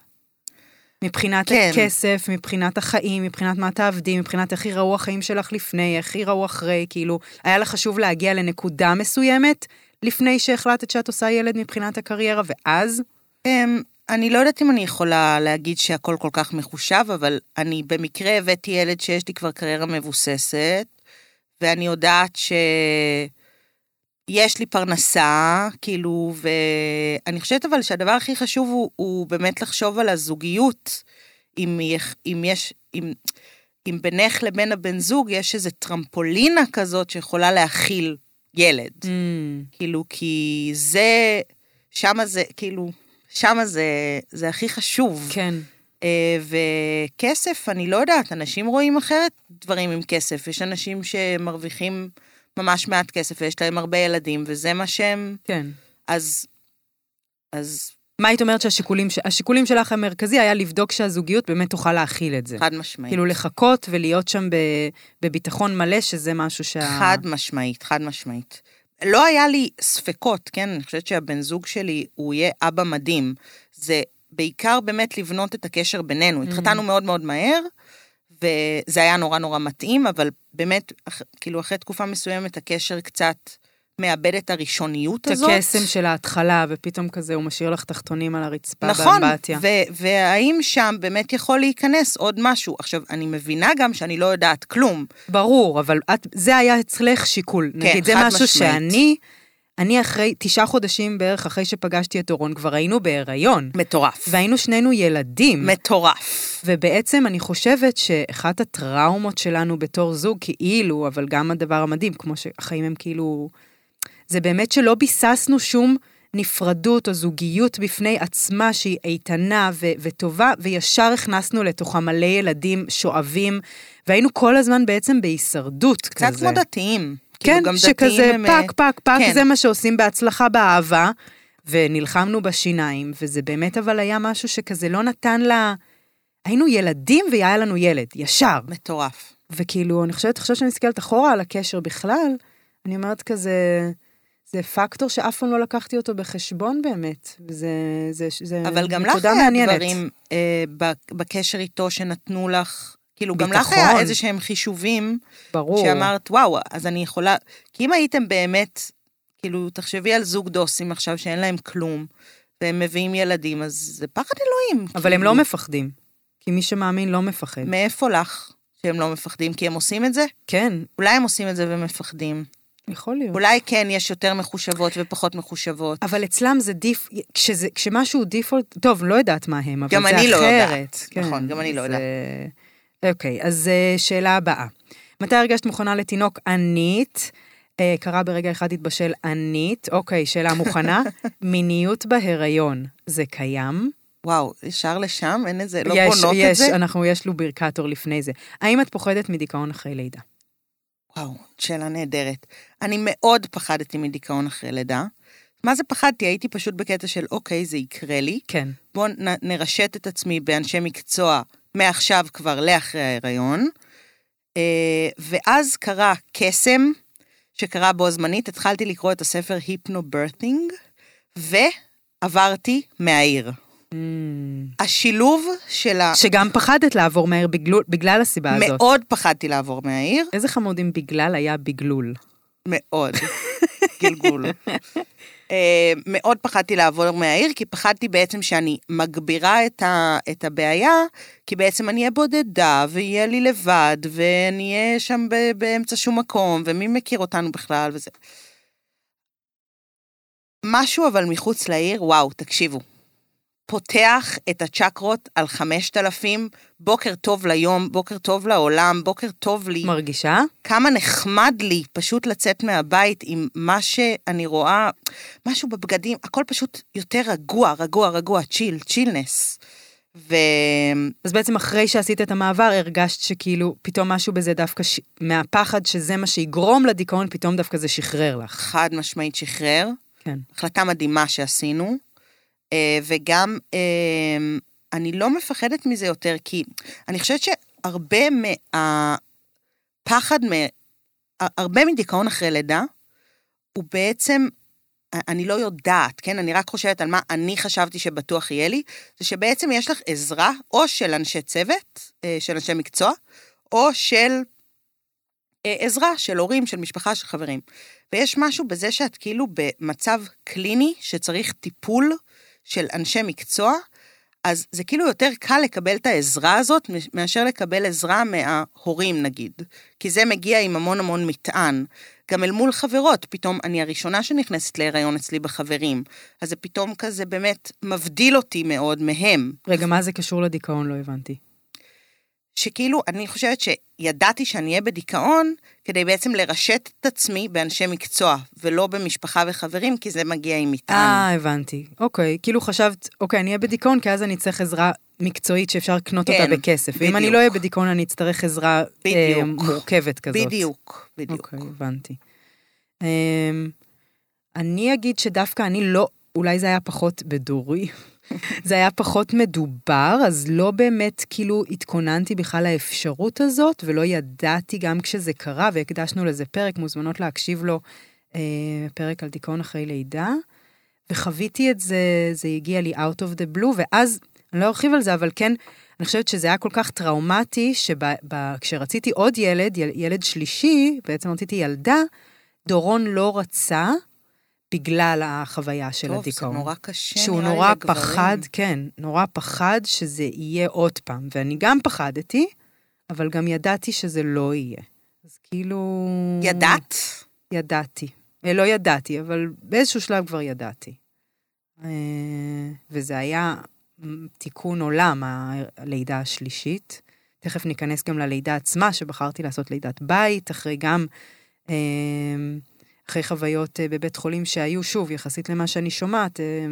מבחינת כן. הכסף, מבחינת החיים, מבחינת מה תעבדי, מבחינת איך ייראו החיים שלך לפני, איך ייראו אחרי, כאילו, היה לך חשוב להגיע לנקודה מסוימת לפני שהחלטת שאת עושה ילד מבחינת הקריירה, ואז? אמ, אני לא יודעת אם אני יכולה להגיד שהכל כל כך מחושב, אבל אני במקרה הבאתי ילד שיש לי כבר קריירה מבוססת, ואני יודעת שיש לי פרנסה, כאילו, ואני חושבת אבל שהדבר הכי חשוב הוא, הוא באמת לחשוב על הזוגיות, אם, יש- אם יש, אם, אם בינך לבין הבן זוג יש איזו טרמפולינה כזאת שיכולה להכיל ילד. Mm, כאילו, כי זה, שמה זה, כאילו, שמה זה, זה הכי חשוב. כן. אה, וכסף, אני לא יודעת, אנשים רואים אחרת דברים עם כסף. יש אנשים שמרוויחים ממש מעט כסף ויש להם הרבה ילדים, וזה מה שהם... כן. אז... אז מה היית אומרת שהשיקולים, השיקולים שלך המרכזי היה לבדוק שהזוגיות באמת תוכל להכיל את זה. חד משמעית. כאילו לחכות ולהיות שם ב, בביטחון מלא, שזה משהו שה... חד משמעית, חד משמעית. לא היה לי ספקות, כן? אני חושבת שהבן זוג שלי, הוא יהיה אבא מדהים. זה בעיקר באמת לבנות את הקשר בינינו. התחתנו מאוד מאוד מהר, וזה היה נורא נורא מתאים, אבל באמת, כאילו, אחרי תקופה מסוימת הקשר קצת מאבד את הראשוניות את הזאת. הקסם של ההתחלה, ופתאום כזה הוא משאיר לך תחתונים על הרצפה נכון, באמבטיה. ו- והאם שם באמת יכול להיכנס עוד משהו. עכשיו, אני מבינה גם שאני לא יודעת כלום. ברור, אבל את, זה היה אצלך שיקול. נגיד, זה כן, משהו משמעית. שאני, אני אחרי, תשעה חודשים בערך אחרי שפגשתי את אורון, כבר היינו בהיריון. מטורף. והיינו שנינו ילדים. מטורף. ובעצם אני חושבת שאחת הטראומות שלנו בתור זוג, כאילו, אבל גם הדבר המדהים, כמו שהחיים הם כאילו... זה באמת שלא ביססנו שום נפרדות או זוגיות בפני עצמה שהיא איתנה ו- וטובה, וישר הכנסנו לתוכה מלא ילדים שואבים, והיינו כל הזמן בעצם בהישרדות קצת כזה. כמו דתיים. כן, כאילו, שכזה דתיים הם, פק, פק, פק, כן. זה מה שעושים בהצלחה באהבה, ונלחמנו בשיניים, וזה באמת אבל היה משהו שכזה לא נתן לה... היינו ילדים והיה לנו ילד, ישר. מטורף. וכאילו, אני חושבת, עכשיו שאני מסתכלת אחורה על הקשר בכלל, אני אומרת כזה, זה פקטור שאף פעם לא לקחתי אותו בחשבון באמת, וזה זה, זה אבל גם לך היה. דברים אה, בקשר איתו שנתנו לך, כאילו, גם לך. היה איזה שהם חישובים, ברור. שאמרת, וואו, אז אני יכולה... כי אם הייתם באמת, כאילו, תחשבי על זוג דוסים עכשיו שאין להם כלום, והם מביאים ילדים, אז זה פחד אלוהים. אבל הם כאילו. לא מפחדים, כי מי שמאמין לא מפחד. מאיפה לך שהם לא מפחדים? כי הם עושים את זה? כן, אולי הם עושים את זה ומפחדים. יכול להיות. אולי כן יש יותר מחושבות ופחות מחושבות. אבל אצלם זה דיפ... כשזה, כשמשהו דיפולט... טוב, לא יודעת מה הם, אבל גם זה אני לא אחרת. יודעת. נכון, גם אני לא אז, יודעת. אוקיי, אז אה, שאלה הבאה. מתי הרגשת מוכנה לתינוק ענית? אה, קרה ברגע אחד התבשל ענית. אוקיי, שאלה מוכנה. מיניות בהיריון, זה קיים? וואו, ישר לשם? אין איזה, לא יש, בונות יש, את זה? אנחנו, יש לובריקטור לפני זה. האם את פוחדת מדיכאון אחרי לידה? וואו, שאלה נהדרת. אני מאוד פחדתי מדיכאון אחרי לידה. מה זה פחדתי? הייתי פשוט בקטע של, אוקיי, זה יקרה לי. כן. בואו נרשת את עצמי באנשי מקצוע מעכשיו כבר לאחרי ההיריון. אה, ואז קרה קסם, שקרה בו זמנית, התחלתי לקרוא את הספר היפנו-ברת'ינג, ועברתי מהעיר. Mm. השילוב של ה... שגם פחדת לעבור מהר בגלול, בגלל הסיבה הזאת. מאוד פחדתי לעבור מהעיר, איזה חמוד אם בגלל היה בגלול. מאוד. גלגול. אה, מאוד פחדתי לעבור מהעיר, כי פחדתי בעצם שאני מגבירה את, ה, את הבעיה, כי בעצם אני אהיה בודדה, ויהיה לי לבד, ואני אהיה שם ב, באמצע שום מקום, ומי מכיר אותנו בכלל, וזה. משהו אבל מחוץ לעיר, וואו, תקשיבו. פותח את הצ'קרות על 5,000, בוקר טוב ליום, בוקר טוב לעולם, בוקר טוב לי. מרגישה? כמה נחמד לי פשוט לצאת מהבית עם מה שאני רואה, משהו בבגדים, הכל פשוט יותר רגוע, רגוע, רגוע, צ'יל, צ'ילנס. ו... אז בעצם אחרי שעשית את המעבר, הרגשת שכאילו פתאום משהו בזה דווקא, ש... מהפחד שזה מה שיגרום לדיכאון, פתאום דווקא זה שחרר לך. חד משמעית שחרר. כן. החלטה מדהימה שעשינו. אה, וגם, אה, אני לא מפחדת מזה יותר, כי אני חושבת שהרבה מהפחד, הרבה מדיכאון אחרי לידה, הוא בעצם, אני לא יודעת, כן? אני רק חושבת על מה אני חשבתי שבטוח יהיה לי, זה שבעצם יש לך עזרה, או של אנשי צוות, אה, של אנשי מקצוע, או של עזרה של הורים, של משפחה, של חברים. ויש משהו בזה שאת כאילו במצב קליני שצריך טיפול של אנשי מקצוע, אז זה כאילו יותר קל לקבל את העזרה הזאת מאשר לקבל עזרה מההורים נגיד. כי זה מגיע עם המון המון מטען. גם אל מול חברות, פתאום אני הראשונה שנכנסת להיריון אצלי בחברים. אז זה פתאום כזה באמת מבדיל אותי מאוד מהם. רגע, מה זה קשור לדיכאון? לא הבנתי. שכאילו, אני חושבת שידעתי שאני אהיה בדיכאון, כדי בעצם לרשת את עצמי באנשי מקצוע, ולא במשפחה וחברים, כי זה מגיע עם מטען. אה, הבנתי. אוקיי, כאילו חשבת, אוקיי, אני אהיה בדיכאון, כי אז אני צריך עזרה מקצועית שאפשר לקנות כן, אותה בכסף. ואם אני בדיוק. לא אהיה בדיכאון, אני אצטרך עזרה אה, בדיוק. מורכבת כזאת. בדיוק, בדיוק. אוקיי, הבנתי. אמ, אני אגיד שדווקא אני לא, אולי זה היה פחות בדורי, זה היה פחות מדובר, אז לא באמת כאילו התכוננתי בכלל לאפשרות הזאת, ולא ידעתי גם כשזה קרה, והקדשנו לזה פרק, מוזמנות להקשיב לו, אה, פרק על דיכאון אחרי לידה, וחוויתי את זה, זה הגיע לי out of the blue, ואז, אני לא ארחיב על זה, אבל כן, אני חושבת שזה היה כל כך טראומטי, שכשרציתי עוד ילד, יל- ילד שלישי, בעצם רציתי ילדה, דורון לא רצה בגלל החוויה של טוב, הדיכאון. זה נורא קשה, שהוא נראה לי, נורא לגברים. פחד, כן, נורא פחד שזה יהיה עוד פעם. ואני גם פחדתי, אבל גם ידעתי שזה לא יהיה. אז כאילו... ידעת? ידעתי. אה, לא ידעתי, אבל באיזשהו שלב כבר ידעתי. אה, וזה היה תיקון עולם, הלידה השלישית. תכף ניכנס גם ללידה עצמה, שבחרתי לעשות לידת בית, אחרי גם, אה, אחרי חוויות אה, בבית חולים שהיו, שוב, יחסית למה שאני שומעת, אה,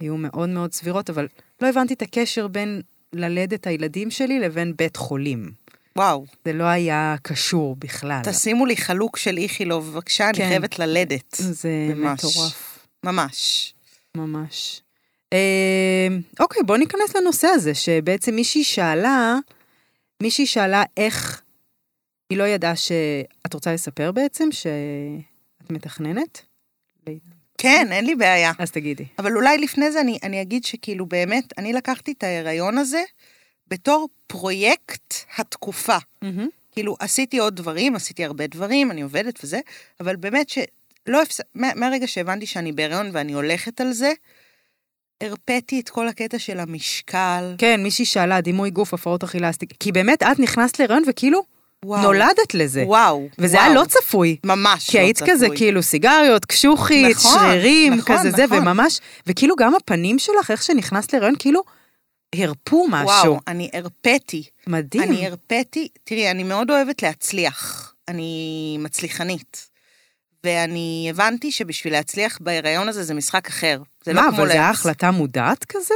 היו מאוד מאוד סבירות, אבל לא הבנתי את הקשר בין ללדת הילדים שלי לבין בית חולים. וואו. זה לא היה קשור בכלל. תשימו לי חלוק של איכילוב, בבקשה, אני כן. חייבת ללדת. זה ממש. מטורף. ממש. ממש. אה, אוקיי, בוא ניכנס לנושא הזה, שבעצם מישהי שאלה, מישהי שאלה איך, היא לא ידעה ש... את רוצה לספר בעצם שאת מתכננת? כן, אין לי בעיה. אז תגידי. אבל אולי לפני זה אני, אני אגיד שכאילו באמת, אני לקחתי את ההיריון הזה בתור פרויקט התקופה. כאילו, עשיתי עוד דברים, עשיתי הרבה דברים, אני עובדת וזה, אבל באמת שלא הפס... מה- מהרגע שהבנתי שאני בהיריון ואני הולכת על זה, הרפאתי את כל הקטע של המשקל. כן, מישהי שאלה, דימוי גוף, הפרעות אכילה. כי באמת, את נכנסת להיריון וכאילו, וואו. נולדת לזה. וואו. וזה וואו. היה לא צפוי. ממש כי לא היית צפוי. כזה כאילו סיגריות, קשוחית, נכון, שרירים, נכון, כזה זה, נכון. וממש, וכאילו גם הפנים שלך, איך שנכנסת להיריון, כאילו הרפו משהו. וואו, אני הרפאתי. מדהים. אני הרפאתי, תראי, אני מאוד אוהבת להצליח. אני מצליחנית. ואני הבנתי שבשביל להצליח בהיריון הזה זה משחק אחר. זה מה, לא כמו אבל זה היה להצ- החלטה מודעת כזה?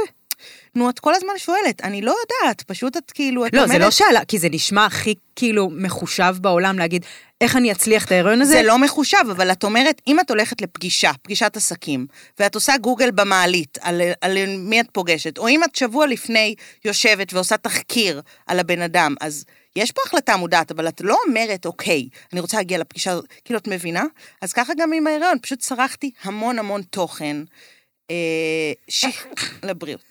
נו, את כל הזמן שואלת, אני לא יודעת, פשוט את כאילו, את לא, אומרת... זה לא שאלה, כי זה נשמע הכי כאילו מחושב בעולם להגיד, איך אני אצליח את ההיריון הזה? זה לא מחושב, אבל את אומרת, אם את הולכת לפגישה, פגישת עסקים, ואת עושה גוגל במעלית על, על מי את פוגשת, או אם את שבוע לפני יושבת ועושה תחקיר על הבן אדם, אז יש פה החלטה מודעת, אבל את לא אומרת, אוקיי, אני רוצה להגיע לפגישה הזאת, כאילו, את מבינה? אז ככה גם עם ההיריון, פשוט צרכתי המון המון תוכן, אה, ש... לבריאות.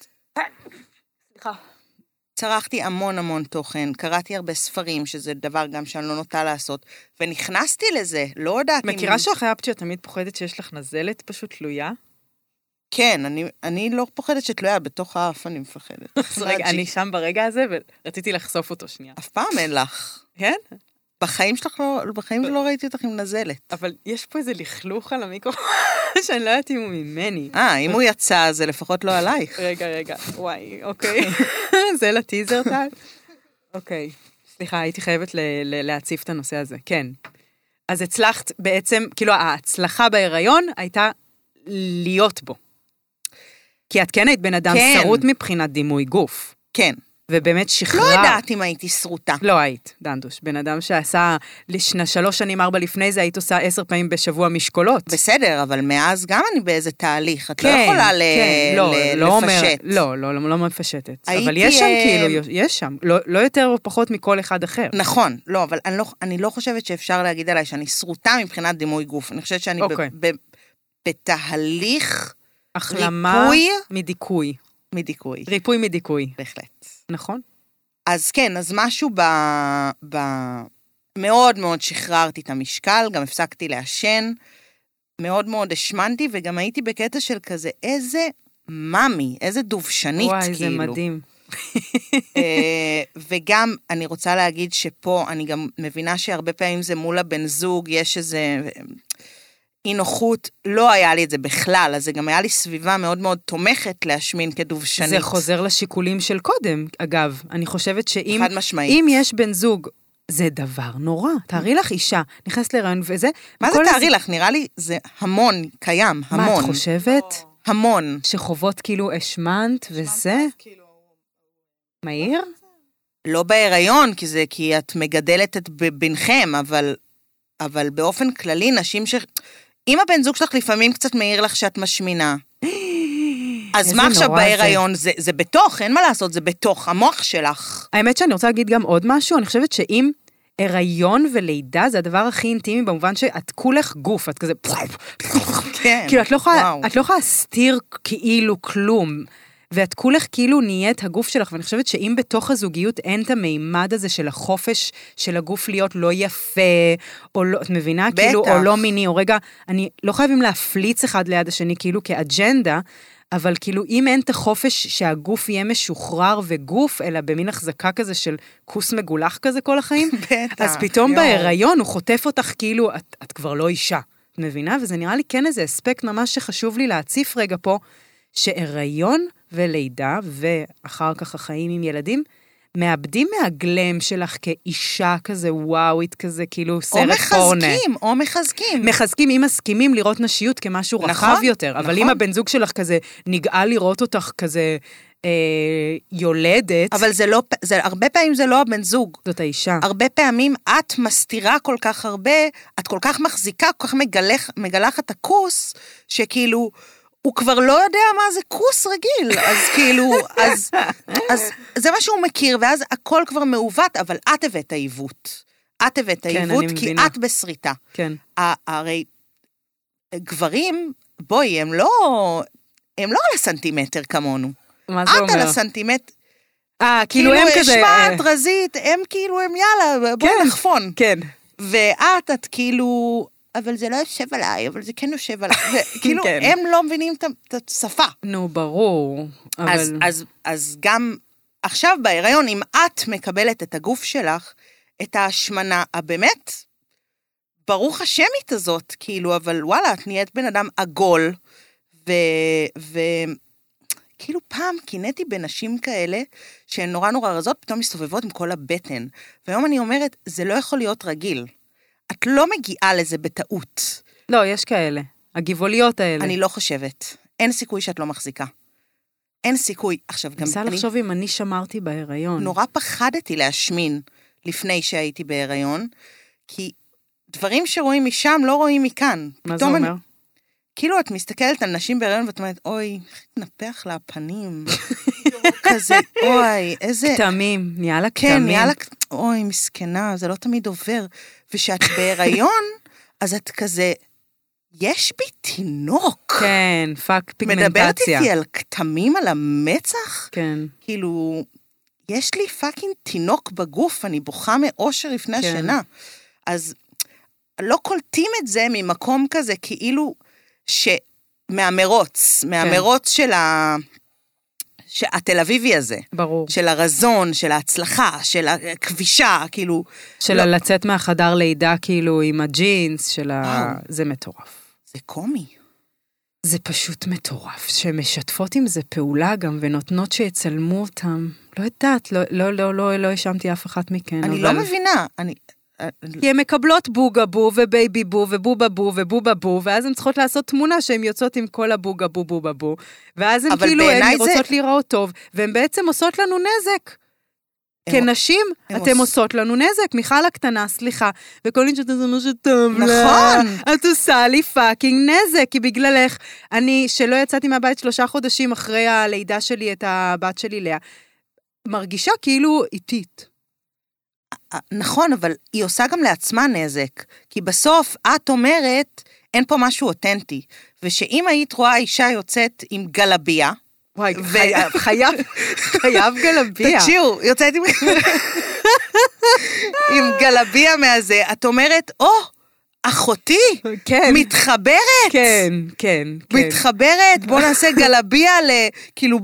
צרכתי המון המון תוכן, קראתי הרבה ספרים, שזה דבר גם שאני לא נוטה לעשות, ונכנסתי לזה, לא יודעת אם... מכירה שאחרי אפצ'יה תמיד פוחדת שיש לך נזלת פשוט תלויה? כן, אני, אני לא פוחדת שתלויה, בתוך האף אני מפחדת. רגע, אני שם ברגע הזה, ורציתי לחשוף אותו שנייה. אף פעם אין לך. כן? בחיים שלך לא, בחיים לא ראיתי אותך עם נזלת. אבל יש פה איזה לכלוך על המיקרופון, שאני לא יודעת אם הוא ממני. אה, אם הוא יצא, זה לפחות לא עלייך. רגע, רגע, וואי, אוקיי. זה לטיזר, טל? אוקיי. סליחה, הייתי חייבת להציף את הנושא הזה, כן. אז הצלחת בעצם, כאילו ההצלחה בהיריון הייתה להיות בו. כי את כן היית בן אדם כן. שרוט מבחינת דימוי גוף, כן. ובאמת שחררת. לא יודעת אם הייתי שרוטה. לא היית, דנדוש. בן אדם שעשה לשנה, שלוש שנים, ארבע לפני זה, היית עושה עשר פעמים בשבוע משקולות. בסדר, אבל מאז גם אני באיזה תהליך, את לא יכולה ל- כן, לא, ל- לא אומר- לפשט. לא, לא, לא, לא מפשטת. הייתי, אבל יש שם אה, כאילו, יש שם, לא, לא יותר או פחות מכל אחד אחר. נכון, לא, אבל אני לא, אני לא חושבת שאפשר להגיד עליי שאני שרוטה מבחינת דימוי גוף. אני חושבת שאני ב- אוקיי. ב- בתהליך החלמה ריפוי? מדיכוי. מדיכוי. ריפוי מדיכוי, בהחלט. נכון? אז כן, אז משהו ב... ב... מאוד מאוד שחררתי את המשקל, גם הפסקתי לעשן, מאוד מאוד השמנתי, וגם הייתי בקטע של כזה, איזה מאמי, איזה דובשנית, וואי, כאילו. זה מדהים. אה, וגם, אני רוצה להגיד שפה, אני גם מבינה שהרבה פעמים זה מול הבן זוג, יש איזה אי נוחות, לא היה לי את זה בכלל, אז זה גם היה לי סביבה מאוד מאוד תומכת להשמין כדובשנית. זה חוזר לשיקולים של קודם, אגב. אני חושבת שאם חד משמעית. אם יש בן זוג, זה דבר נורא. תארי לך אישה, נכנסת להיריון וזה... מה זה תארי לך? נראה לי זה המון, קיים, מה, המון. את חושבת? המון. שחובות כאילו השמנת וזה? מהיר? לא בהיריון, כי זה כי את מגדלת את ב- בנכם, אבל, אבל באופן כללי, נשים ש... אם הבן זוג שלך לפעמים קצת מעיר לך שאת משמינה, אז מה עכשיו נורא זה. בהיריון? זה, זה בתוך, אין מה לעשות, זה בתוך המוח שלך. האמת שאני רוצה להגיד גם עוד משהו, אני חושבת שאם הריון ולידה זה הדבר הכי אינטימי במובן שאת כולך גוף, את כזה... כן. כאילו, את לא יכולה. את לא יכולה להסתיר כאילו כלום. ואת כולך כאילו נהיית הגוף שלך, ואני חושבת שאם בתוך הזוגיות אין את המימד הזה של החופש של הגוף להיות לא יפה, או לא, את מבינה? בטח. כאילו, או לא מיני, או רגע, אני לא חייבים להפליץ אחד ליד השני כאילו כאג'נדה, אבל כאילו אם אין את החופש שהגוף יהיה משוחרר וגוף, אלא במין החזקה כזה של כוס מגולח כזה כל החיים, בטח, אז פתאום יואו. בהיריון הוא חוטף אותך כאילו, את, את כבר לא אישה. את מבינה? וזה נראה לי כן איזה אספקט ממש שחשוב לי להציף רגע פה, שהיריון ולידה, ואחר כך החיים עם ילדים, מאבדים מהגלם שלך כאישה כזה וואווית כזה, כאילו או סרט פורנה. מחזקים, או מחזקים. מחזקים, אם מסכימים לראות נשיות כמשהו נכון, רחב יותר, אבל נכון. אם הבן זוג שלך כזה נגעל לראות אותך כזה אה, יולדת, אבל זה לא, זה, הרבה פעמים זה לא הבן זוג. זאת האישה. הרבה פעמים את מסתירה כל כך הרבה, את כל כך מחזיקה, כל כך מגלח, מגלחת את הכוס, שכאילו, הוא כבר לא יודע מה זה כוס רגיל, אז כאילו, אז, אז זה מה שהוא מכיר, ואז הכל כבר מעוות, אבל את הבאת העיוות. את הבאת כן, העיוות, אני כי מבינה. את בסריטה. כן. הרי גברים, בואי, הם לא, הם לא על הסנטימטר כמונו. מה זה את על אומר? הסנטימטר, אה, כאילו הם כזה... אה, השמעת, רזית, הם כאילו, הם יאללה, בואי כן. נחפון. כן. ואת, את כאילו, אבל זה לא יושב עליי, אבל זה כן יושב עליי. כאילו, כן. הם לא מבינים את השפה. נו, ברור. אז, אבל... אז, אז גם עכשיו בהיריון, אם את מקבלת את הגוף שלך, את ההשמנה הבאמת, ברוך השמית הזאת, כאילו, אבל וואלה, את נהיית בן אדם עגול, ו... ו... כאילו פעם קינאתי בנשים כאלה, שהן נורא נורא רזות, פתאום מסתובבות עם כל הבטן. והיום אני אומרת, זה לא יכול להיות רגיל. את לא מגיעה לזה בטעות. לא, יש כאלה. הגבעוליות האלה. אני לא חושבת. אין סיכוי שאת לא מחזיקה. אין סיכוי. עכשיו, גם ניסה אני לחשוב אם אני שמרתי בהיריון. נורא פחדתי להשמין לפני שהייתי בהיריון, כי דברים שרואים משם לא רואים מכאן. מה זה אומר? כאילו את מסתכלת על נשים בהיריון ואת אומרת, אוי, איך התנפח לה הפנים. כזה, אוי, איזה... כתמים, נהיה לה כתמים. כן, נהיה לה... אוי, מסכנה, זה לא תמיד עובר. וכשאת בהיריון, אז את כזה, יש בי תינוק. כן, fuck פיגמנטציה. מדברת איתי על כתמים על המצח? כן. כאילו, יש לי fucking תינוק בגוף, אני בוכה מאושר לפני כן. השינה. אז לא קולטים את זה ממקום כזה, כאילו, ש... מהמרוץ, כן. מהמרוץ של ה... התל אביבי הזה, ברור. של הרזון, של ההצלחה, של הכיבושה, כאילו, של לא. לצאת מהחדר לידה כאילו עם הג'ינס, של ה... זה מטורף. זה קומי. זה פשוט מטורף, שמשתפות עם זה פעולה גם ונותנות שיצלמו אותם. לא יודעת, לא, לא, לא, לא, לא האשמתי אף אחת מכן, אני אבל... לא מבינה, אני... כי הן מקבלות בוגה בו ובייבי בו ובובה בו ובובה בו, ואז הן צריכות לעשות תמונה שהן יוצאות עם כל הבוגה בו בובה בו, ואז הן כאילו, הן זה- רוצות להיראות טוב, והן בעצם עושות לנו נזק. כנשים, הם אתן עוש- עושות לנו נזק, מיכל הקטנה, סליחה, וכל מי שאתה מה שטוב לה, נכון. את עושה לי פאקינג נזק, כי בגללך, אני, שלא יצאתי מהבית שלושה חודשים אחרי הלידה שלי את הבת שלי לאה, מרגישה כאילו איטית. נכון, אבל היא עושה גם לעצמה נזק. כי בסוף את אומרת, אין פה משהו אותנטי. ושאם היית רואה אישה יוצאת עם גלביה, וואי, ו- חייב, חייב, חייב גלביה. תקשיבו, יוצאת עם... עם גלביה מהזה, את אומרת, או, אחותי, כן, מתחברת, כן, כן, כן. מתחברת, בוא נעשה גלביה ל... כאילו,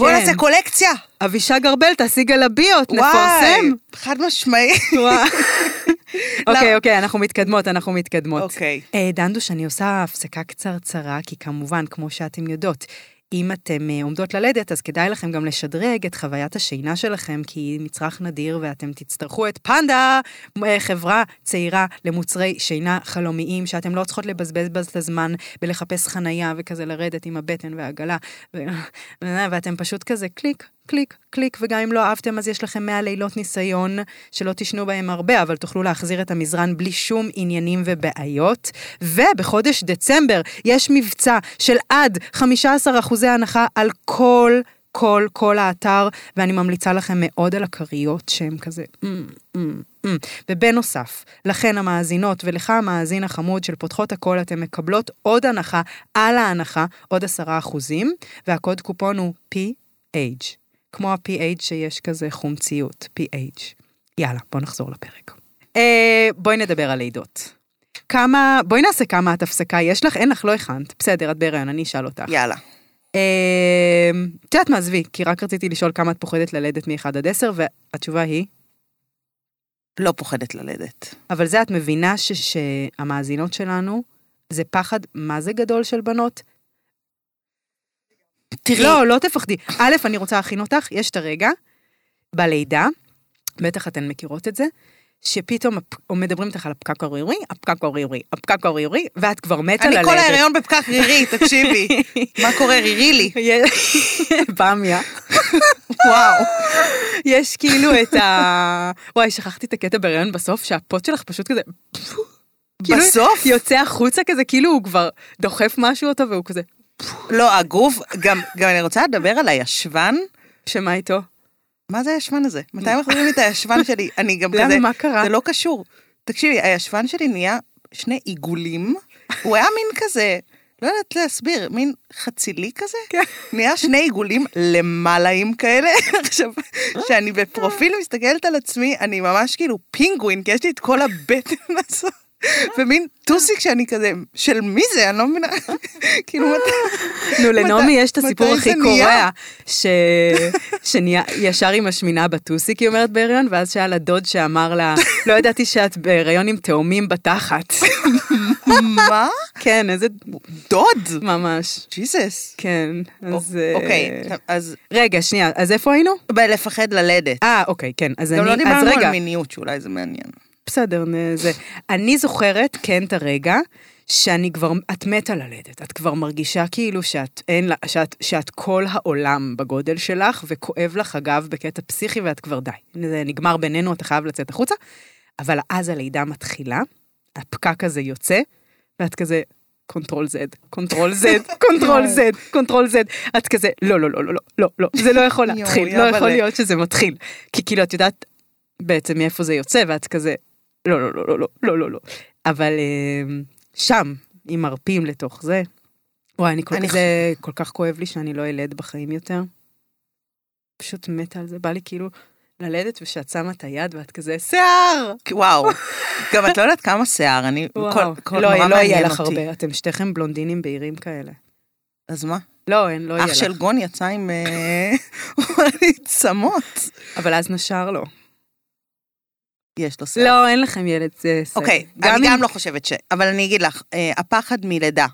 בוא כן. נעשה קולקציה. אבישג ארבל, תעשי גלביות, נפרסם. וואי, חד משמעי. וואי. אוקיי, אוקיי, אנחנו מתקדמות, אנחנו מתקדמות. אוקיי. אה, דנדוש, אני עושה הפסקה קצרצרה, כי כמובן, כמו שאתם יודעות, אם אתם אה, עומדות ללדת, אז כדאי לכם גם לשדרג את חוויית השינה שלכם, כי היא מצרך נדיר ואתם תצטרכו את פנדה, אה, חברה צעירה למוצרי שינה חלומיים, שאתם לא צריכות לבזבז את הזמן בלחפש חנייה וכזה לרדת עם הבטן והעגלה, ו... ואתם פשוט כזה קליק, קליק, קליק, וגם אם לא אהבתם, אז יש לכם 100 לילות ניסיון, שלא תישנו בהם הרבה, אבל תוכלו להחזיר את המזרן בלי שום עניינים ובעיות. ובחודש דצמבר יש מבצע של עד 15% הנחה על כל... כל, כל האתר, ואני ממליצה לכם מאוד על הכריות שהן כזה... "מ, מ, מ". ובנוסף, לכן המאזינות ולך המאזין החמוד של פותחות הכל, אתן מקבלות עוד הנחה על ההנחה, עוד עשרה אחוזים, והקוד קופון הוא PH, כמו ה-PH שיש כזה חומציות, PH. יאללה, בוא נחזור לפרק. אה, בואי נדבר על לידות. כמה, בואי נעשה כמה את הפסקה יש לך, אין לך, לא הכנת. בסדר, את בהיריון, אני אשאל אותך. יאללה. אה, את יודעת מה, עזבי, כי רק רציתי לשאול כמה את פוחדת ללדת מ-1 עד 10, והתשובה היא, לא פוחדת ללדת. אבל זה את מבינה ש- שהמאזינות שלנו, זה פחד מה זה גדול של בנות? תראי, לא, לא תפחדי. א', אני רוצה להכין אותך, יש את הרגע, בלידה, בטח אתן מכירות את זה, שפתאום מדברים איתך על הפקק הרירי, הפקק הרירי, הפקק הרירי, ואת כבר מתה אני ללדת. כל ההיריון בפקק רירי, תקשיבי. מה קורה, רירי לי? במיה. וואו. יש כאילו את ה... וואי, שכחתי את הקטע בהריון בסוף, שהפוט שלך פשוט כזה... בסוף? יוצא החוצה כזה, כאילו הוא כבר דוחף משהו אותו והוא כזה... לא, הגוף, גם גם אני רוצה לדבר על הישבן. שמה איתו? מה זה הישבן הזה? מתי מחזירים לי את הישבן שלי? אני גם למה, כזה... מה קרה? זה לא קשור. תקשיבי, הישבן שלי נהיה שני עיגולים. הוא היה מין כזה, לא יודעת להסביר, מין חצילי כזה. כן. נהיה שני עיגולים למעלאים כאלה. עכשיו, כשאני בפרופיל מסתכלת על עצמי, אני ממש כאילו פינגווין, כי יש לי את כל הבטן הזאת. ומין טוסיק שאני כזה, של מי זה? אני לא מבינה. כאילו, מתי... נו, לנעמי יש את הסיפור הכי? קורע, ש... שנהיה ישר עם השמינה בטוסיק, היא אומרת בהיריון, ואז שהיה לה דוד שאמר לה, לא ידעתי שאת בהיריון עם תאומים בתחת. מה? כן, איזה... דוד? ממש. ג'יזוס. כן, אז... אה, אוקיי, אז רגע, שנייה, אז איפה היינו? בלפחד ללדת. אה, אוקיי, כן. אז גם אני... לא אז דיברנו על מיניות, שאולי זה מעניין. בסדר, זה... אני זוכרת, כן, את הרגע, שאני כבר, את מתה ללדת, את כבר מרגישה כאילו שאת, אין לה, שאת, שאת כל העולם בגודל שלך, וכואב לך הגב בקטע פסיכי, ואת כבר די. זה נגמר בינינו, אתה חייב לצאת החוצה, אבל אז הלידה מתחילה, הפקק הזה יוצא, ואת כזה, control Z, control Z, control Z, control Z, את כזה, לא, לא, לא, לא, לא, לא, לא, זה לא יכול להתחיל, לא. יכול להיות שזה מתחיל. כי כאילו, את יודעת בעצם מאיפה זה יוצא, ואת כזה, לא, לא, לא, לא, לא, לא, לא, לא. אבל אה, שם, אם מרפים לתוך זה, וואי, אני כל אני זה כל כך כואב לי שאני לא אלד בחיים יותר. פשוט מתה על זה, בא לי כאילו ללדת ושאת שמה את היד ואת כזה, שיער! וואו. גם את לא יודעת כמה שיער, אני... וואו. כל- כל- לא, לא יהיה לך אותי. הרבה, אתם שתיכם בלונדינים בהירים כאלה. אז מה? לא, אין, לא יהיה אח לך. של גון יצא עם אה, צמות. אבל אז נשר לו. יש לו שיער. לא, אין לכם ילד בסדר. אוקיי, אני גם לא חושבת ש... אבל אני אגיד לך, אה, הפחד מלידה.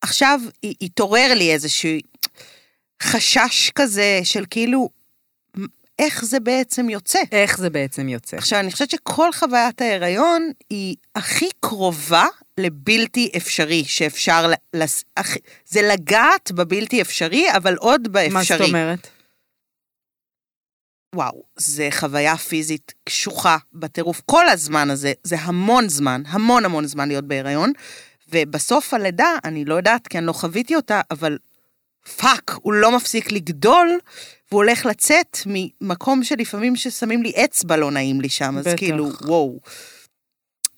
עכשיו התעורר לי איזשהו חשש כזה של כאילו, איך זה בעצם יוצא? איך זה בעצם יוצא? עכשיו, אני חושבת שכל חוויית ההיריון היא הכי קרובה לבלתי אפשרי שאפשר, לס... זה לגעת בבלתי אפשרי, אבל עוד באפשרי. מה זאת אומרת? וואו, זה חוויה פיזית קשוחה בטירוף. כל הזמן הזה, זה המון זמן, המון המון זמן להיות בהיריון, ובסוף הלידה, אני לא יודעת, כי אני לא חוויתי אותה, אבל fuck, הוא לא מפסיק לגדול, והוא הולך לצאת ממקום שלפעמים ששמים לי אצבע לא נעים לי שם, אז בטח. כאילו, וואו.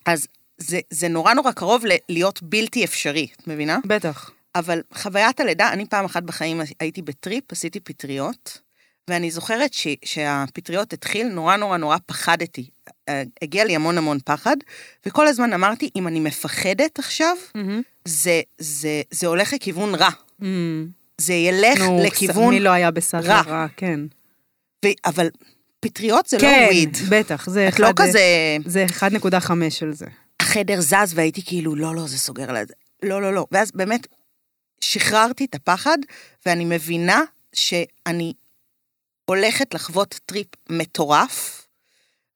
אז זה, זה נורא נורא קרוב ל- להיות בלתי אפשרי, את מבינה? בטח. אבל חוויית הלידה, אני פעם אחת בחיים הייתי בטריפ, עשיתי פטריות, ואני זוכרת ש, שהפטריות התחיל, נורא נורא נורא פחדתי. אה, הגיע לי המון המון פחד, וכל הזמן אמרתי, אם אני מפחדת עכשיו, זה, זה, זה הולך לכיוון רע. זה ילך נו, לכיוון... מי לא היה בסדר רע. רע, כן. ו... אבל פטריות זה לא כן, weed. בטח, זה את לא אחד- כזה... זה 1.5 של זה. החדר זז והייתי כאילו, לא, לא, זה סוגר על זה. לא, לא, לא. ואז באמת שחררתי את הפחד, ואני מבינה שאני הולכת לחוות טריפ מטורף,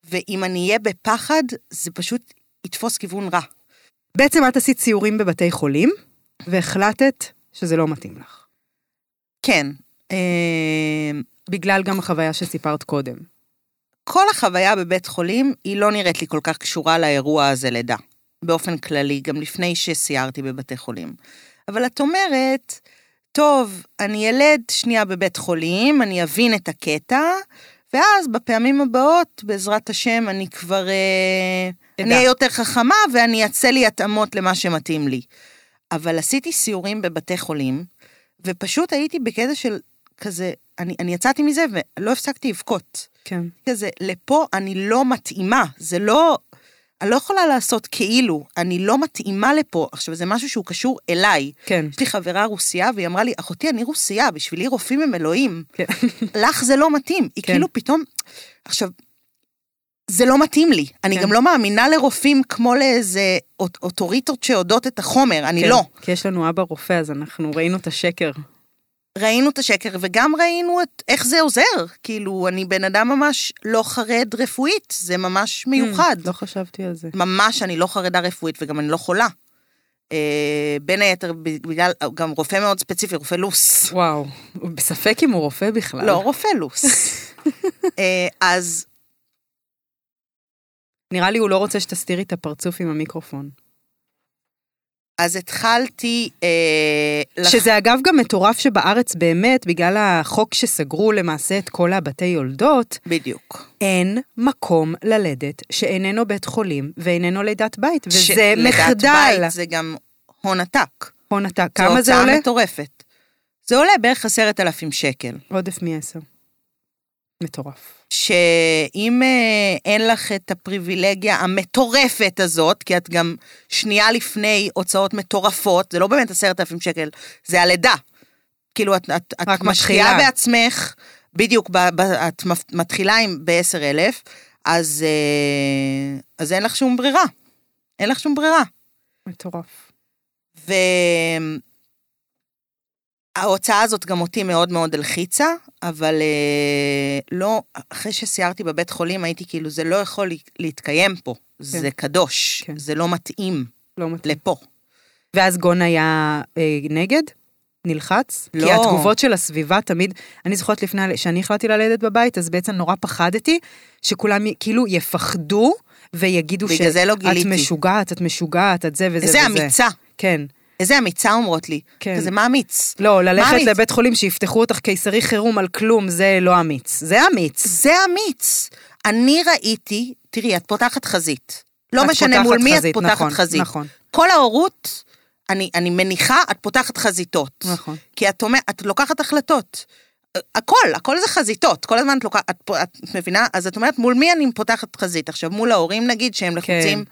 ואם אני אהיה בפחד, זה פשוט יתפוס כיוון רע. בעצם את עשית סיורים בבתי חולים, והחלטת שזה לא מתאים לך. כן, אה, בגלל גם החוויה שסיפרת קודם. כל החוויה בבית חולים, היא לא נראית לי כל כך קשורה לאירוע הזה לידה. באופן כללי, גם לפני שסיירתי בבתי חולים. אבל את אומרת, טוב, אני ילד שנייה בבית חולים, אני אבין את הקטע, ואז בפעמים הבאות, בעזרת השם, אני כבר... אה, אני אהיה יותר חכמה ואני אעשה לי התאמות למה שמתאים לי. אבל עשיתי סיורים בבתי חולים, ופשוט הייתי בקטע של כזה, אני, אני יצאתי מזה ולא הפסקתי לבכות. כן. כזה, לפה אני לא מתאימה, זה לא... אני לא יכולה לעשות כאילו, אני לא מתאימה לפה. עכשיו, זה משהו שהוא קשור אליי. כן. יש לי חברה רוסייה, והיא אמרה לי, אחותי, אני רוסייה, בשבילי רופאים הם אלוהים. כן. לך זה לא מתאים. היא כן. כאילו פתאום... עכשיו, זה לא מתאים לי. אני כן. גם לא מאמינה לרופאים כמו לאיזה אוט- אוטוריטות שיודעות את החומר, אני כן. לא. כי יש לנו אבא רופא, אז אנחנו ראינו את השקר. ראינו את השקר, וגם ראינו את, איך זה עוזר. כאילו, אני בן אדם ממש לא חרד רפואית, זה ממש מיוחד. לא חשבתי על זה. ממש אני לא חרדה רפואית וגם אני לא חולה. אה, בין היתר בגלל, גם רופא מאוד ספציפי, רופא לוס. וואו, בספק אם הוא רופא בכלל. לא, רופא לוס. אה, אז נראה לי הוא לא רוצה שתסתירי את הפרצוף עם המיקרופון. אז התחלתי... אה, לח- שזה אגב גם מטורף שבארץ באמת, בגלל החוק שסגרו למעשה את כל הבתי יולדות, בדיוק. אין מקום ללדת שאיננו בית חולים ואיננו לידת בית, וזה שלידת מחדל. בית זה גם הון עתק. הון עתק. זו כמה זה הוצאה עולה? מטורפת. זה עולה בערך עשרת אלפים שקל. עודף מ-10. מטורף. שאם אה, אין לך את הפריבילגיה המטורפת הזאת, כי את גם שנייה לפני הוצאות מטורפות, זה לא באמת עשרת אלפים שקל, זה הלידה. כאילו, את, את, את משקיעה מתחילה. בעצמך, בדיוק, ב, ב, את מתחילה עם ב-10 אלף, אז, אה, אז אין לך שום ברירה. אין לך שום ברירה. מטורף. וההוצאה הזאת גם אותי מאוד מאוד הלחיצה, אבל אה, לא, אחרי שסיירתי בבית חולים הייתי כאילו, זה לא יכול לה- להתקיים פה, זה קדוש, כן. זה לא מתאים לא מתאים. לפה. ואז גון היה אה, נגד? נלחץ? לא. כי התגובות של הסביבה תמיד, אני זוכרת לפני, שאני החלטתי ללדת בבית, אז בעצם נורא פחדתי שכולם כאילו יפחדו ויגידו זה לא שאת גיליתי. משוגעת, את משוגעת, את זה וזה איזה וזה. אמיצה, כן. איזה אמיצה אומרות לי. כן. כזה, מה אמיץ? לא, ללכת אמיץ? לבית חולים שיפתחו אותך קיסרי חירום על כלום, זה לא אמיץ. זה אמיץ. זה אמיץ. אני ראיתי, תראי, את פותחת חזית. לא את משנה מול מי את חזית, פותחת נכון, חזית. נכון. כל ההורות, אני, אני מניחה, את פותחת חזיתות. נכון. כי את אומרת, את לוקחת החלטות. הכל, הכל זה חזיתות, כל הזמן את לוקחת, את, את מבינה? אז את אומרת, מול מי אני פותחת חזית? עכשיו, מול ההורים נגיד, שהם לחוצים,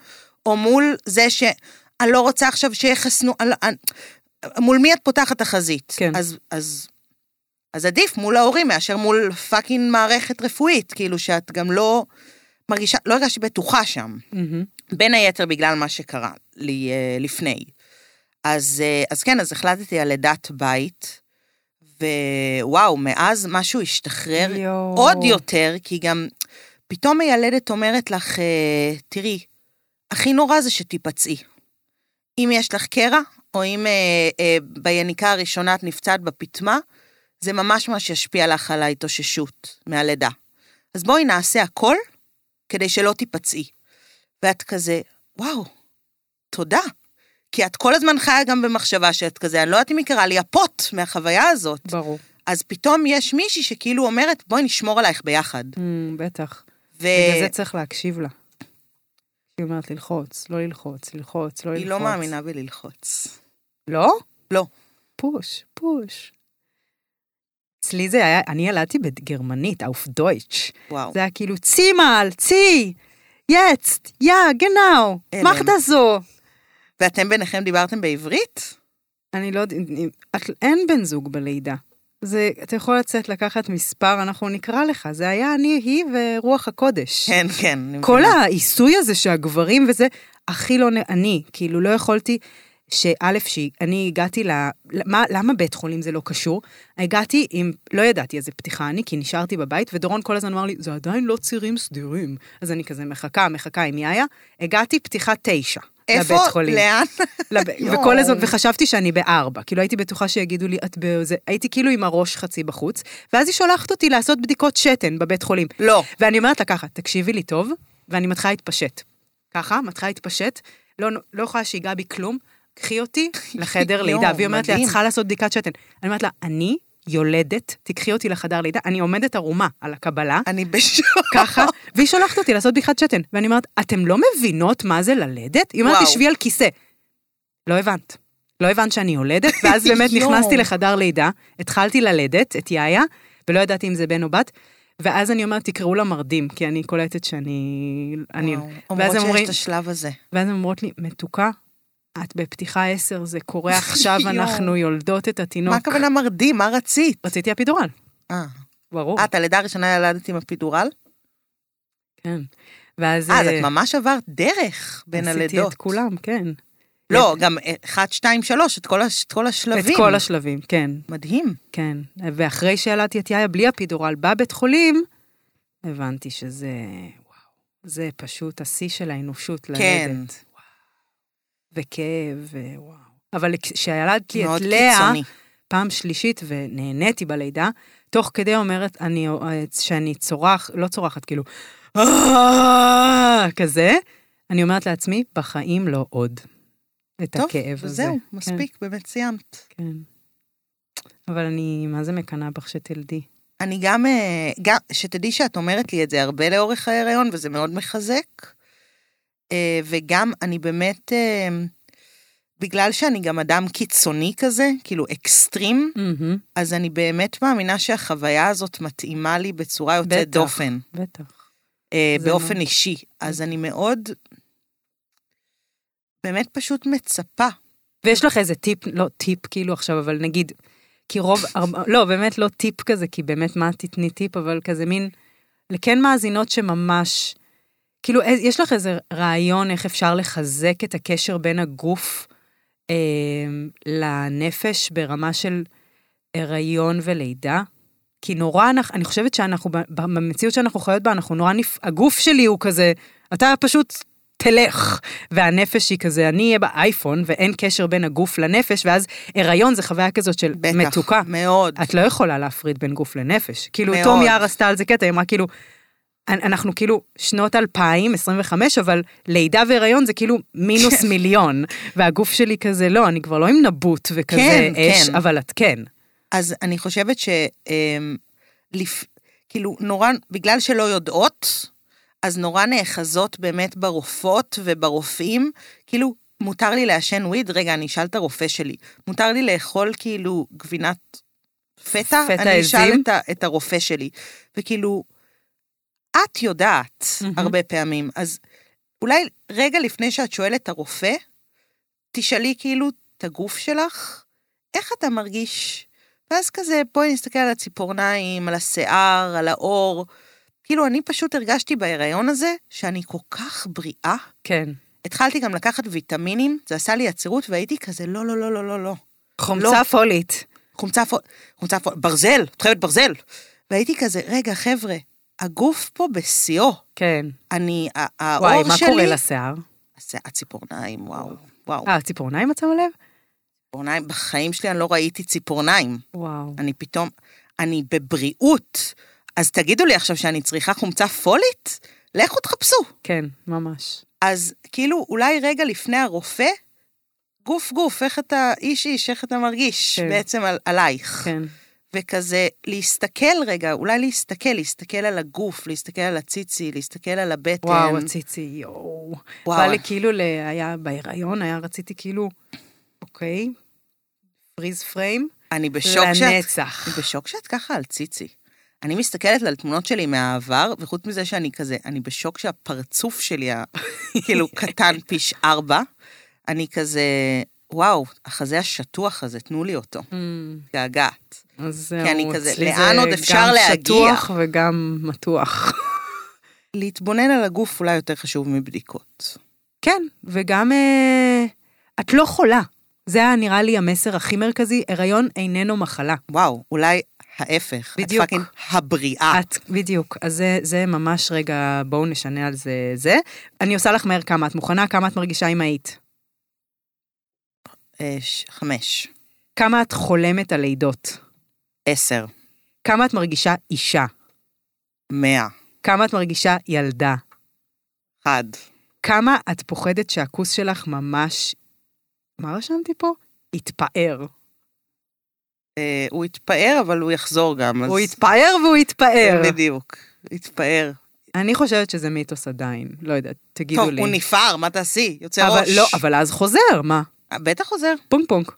או מול זה ש... אני לא רוצה עכשיו שיחסנו, אני, אני, מול מי את פותחת החזית? כן. אז, אז, אז עדיף מול ההורים מאשר מול fucking מערכת רפואית, כאילו שאת גם לא מרגישה, לא הרגשתי בטוחה שם. מהמם. בין היתר בגלל מה שקרה לי אה, לפני. אז, אה, אז כן, אז החלטתי על לידת בית, ווואו, מאז משהו השתחרר יואו. עוד יותר, כי גם פתאום מיילדת אומרת לך, אה, תראי, הכי נורא זה שתיפצעי. אם יש לך קרע, או אם אה, אה, ביניקה הראשונה את נפצעת בפטמה, זה ממש ממש ישפיע לך על ההתאוששות מהלידה. אז בואי נעשה הכל כדי שלא תיפצעי. ואת כזה, וואו, תודה. כי את כל הזמן חיה גם במחשבה שאת כזה, אני לא יודעת אם היא קרה לי אפות מהחוויה הזאת. ברור. אז פתאום יש מישהי שכאילו אומרת, בואי נשמור עלייך ביחד. אמ, בטח. ו... בגלל זה צריך להקשיב לה. היא אומרת ללחוץ, לא ללחוץ, ללחוץ, לא ללחוץ. היא לא מאמינה בללחוץ. לא? לא. פוש, פוש. אצלי זה היה, אני ילדתי בגרמנית, auf Deutsch. וואו. זה היה כאילו, צי מעל, צי, jetzt, יא, mach das so. ואתם ביניכם דיברתם בעברית? אני לא יודעת, אין בן זוג בלידה. זה, אתה יכול לצאת לקחת מספר, אנחנו נקרא לך, זה היה אני, היא ורוח הקודש. כן, כן. כל. העיסוי הזה שהגברים וזה, הכי לא, אני, כאילו לא יכולתי, שא', שאני הגעתי ל... מה, למה בית חולים זה לא קשור? הגעתי עם, לא ידעתי איזה פתיחה אני, כי נשארתי בבית, ודורון כל הזמן אמר לי, זה עדיין לא צירים סדירים. אז אני כזה מחכה, מחכה עם יאיה, הגעתי פתיחה תשע. איפה? לבית חולים. לאן? לב... וכל הזמן, וחשבתי שאני בארבע, כאילו הייתי בטוחה שיגידו לי, את בזה, הייתי כאילו עם הראש חצי בחוץ, ואז היא שולחת אותי לעשות בדיקות שתן בבית חולים. לא. ואני אומרת לה ככה, תקשיבי לי טוב, ואני מתחילה להתפשט. ככה, מתחילה להתפשט, לא, לא יכולה שיגע בי כלום, קחי אותי לחדר לידה. והיא אומרת לי, את. צריכה לעשות בדיקת שתן. אני אומרת לה, אני יולדת, תקחי אותי לחדר לידה, אני עומדת ערומה על הקבלה, אני בשוק. ככה, והיא שולחת אותי לעשות בדיקת שתן. ואני אומרת, אתם לא מבינות מה זה ללדת? היא אומרת. תשבי על כיסא. לא הבנת. לא הבנת שאני יולדת, ואז באמת. נכנסתי לחדר לידה, התחלתי ללדת את יאיה, ולא ידעתי אם זה בן או בת, ואז אני אומרת, תקראו לה מרדים, כי אני קולטת שאני... אני... וואו, אומרות שיש אומרים, את השלב הזה. ואז הם אומרות לי, מתוקה, את בפתיחה עשר, זה קורה עכשיו. אנחנו יולדות את התינוק. מה הכוונה מרדים? מה רצית? רציתי אפידורל, אה, ברור. אה, את הלידה הראשונה ילדת עם אפידורל? כן. ואז... אה, אז אה, את ממש עברת דרך בין עשיתי הלידות. את כולם, כן. לא, גם אחת, שתיים, שלוש, את כל הש- את כל את השלבים. כל השלבים, כן, מדהים. כן. ואחרי שילדתי את יאיה בלי אפידורל בבית חולים, הבנתי שזה, וואו, זה פשוט השיא של האנושות ללדת. כן. וואו. וכאב, ווואו. אבל כשילדתי את לאה, קיצוני. פעם שלישית ונהניתי בלידה, תוך כדי אומרת אני, שאני צורח, לא צורחת, כאילו, "אה", כזה, אני אומרת לעצמי, בחיים לא עוד. את טוב, הכאב הזה. זהו, כן, מספיק, באמת סיימת. כן. אבל אני, מה זה מקנאה בך שתלדי? אני גם, אה, גם, שתדעי שאת אומרת לי את זה הרבה לאורך ההיריון, וזה מאוד מחזק. אה, וגם, אני באמת, אה, בגלל שאני גם אדם קיצוני כזה, כאילו אקסטרים, מהמם. אז אני באמת מאמינה שהחוויה הזאת מתאימה לי בצורה יוצאת בטח. דופן, בטח. אה, באופן מאוד- אישי. אז אני מאוד, באמת פשוט מצפה. ויש לך איזה טיפ, לא טיפ כאילו עכשיו, אבל נגיד, כי רוב, הרבה, לא, באמת לא טיפ כזה, כי באמת מה תתני טיפ, אבל כזה מין, לכן מאזינות שממש, כאילו, איז- יש לך איזה רעיון איך אפשר לחזק את הקשר בין הגוף אה, לנפש ברמה של הריון ולידה? כי נורא, אנחנו, אני חושבת שאנחנו, במציאות שאנחנו חיות בה, אנחנו נורא נפ... הגוף שלי הוא כזה, אתה פשוט תלך, והנפש היא כזה, אני אהיה באייפון, ואין קשר בין הגוף לנפש, ואז הריון זה חוויה כזאת של בטח. מתוקה. מאוד. את לא יכולה להפריד בין גוף לנפש. כאילו, מאוד. תום יער עשתה על זה קטע, היא אמרה כאילו, אנחנו כאילו שנות 2025, אבל לידה והיריון זה כאילו מינוס כן. מיליון, והגוף שלי כזה, לא, אני כבר לא עם נבוט וכזה כן, אש, כן. אבל את כן. אז אני חושבת ש... אמ, לפ... כאילו, נורא, בגלל שלא יודעות, אז נורא נאחזות באמת ברופאות וברופאים, כאילו, מותר לי לעשן וויד? רגע, אני אשאל את הרופא שלי. מותר לי לאכול כאילו גבינת פטה? פטה אני אשאל עזים? את, ה... את הרופא שלי. וכאילו, את יודעת מהמם. הרבה פעמים, אז אולי רגע לפני שאת שואלת את הרופא, תשאלי כאילו את הגוף שלך, איך אתה מרגיש? ואז כזה, בואי נסתכל על הציפורניים, על השיער, על האור. כאילו, אני פשוט הרגשתי בהיריון הזה שאני כל כך בריאה. כן. התחלתי גם לקחת ויטמינים, זה עשה לי עצירות, והייתי כזה, לא, לא, לא, לא, לא, לא. חומצה פולית. חומצה פו... חומצה פו... ברזל, את חייבת ברזל. והייתי כזה, רגע, חבר'ה, הגוף פה בשיאו. כן. אני, האור וואי, שלי... מה קורה לשיער? הציפורניים, וואו, וואו. אה, ציפורניים את שמה לב? ציפורניים, בחיים שלי אני לא ראיתי ציפורניים. וואו. אני פתאום, אני בבריאות. אז תגידו לי עכשיו שאני צריכה חומצה פולית? לכו תחפשו. כן, ממש. אז כאילו, אולי רגע לפני הרופא, גוף גוף, איך אתה איש איש, איך אתה מרגיש כן. בעצם על, עלייך. כן. וכזה, להסתכל רגע, אולי להסתכל, להסתכל על הגוף, להסתכל על הציצי, להסתכל על הבטן. וואו, הציצי, יואו. וואו. בא לי כאילו, ל- היה בהיריון, היה, רציתי כאילו, אוקיי, פריז פריים, אני בשוק שאת... לנצח. אני בשוק שאת ככה על ציצי. אני מסתכלת על תמונות שלי מהעבר, וחוץ מזה שאני כזה, אני בשוק שהפרצוף שלי, כאילו, קטן פי ארבע. אני כזה, וואו, החזה השטוח הזה, תנו לי אותו. אמ, געגעת. אז זהו, כי אני כזה, אצלי לאן זה עוד אפשר גם להגיע? שטוח וגם מתוח. להתבונן על הגוף אולי יותר חשוב מבדיקות. כן, וגם אה, את לא חולה. זה היה נראה לי המסר הכי מרכזי, הריון איננו מחלה. וואו, אולי ההפך. בדיוק. את פאקינג הבריאה. את, בדיוק. אז זה, זה ממש רגע, בואו נשנה על זה זה. אני עושה לך מהר כמה, את מוכנה? כמה את מרגישה אם היית? אה, חמש. כמה את חולמת על לידות? עשר. כמה את מרגישה אישה? מאה. כמה את מרגישה ילדה? אחד. כמה את פוחדת שהכוס שלך ממש... מה רשמתי פה? יתפאר. אה, הוא יתפאר, אבל הוא יחזור גם. אז- הוא יתפאר והוא יתפאר. בדיוק. יתפאר. אני חושבת שזה מיתוס עדיין, לא יודעת, תגידו טוב, לי. הוא נפער, מה תעשי? יוצא אבל ראש. לא, אבל אז חוזר, מה? בטח חוזר. פונק פונק.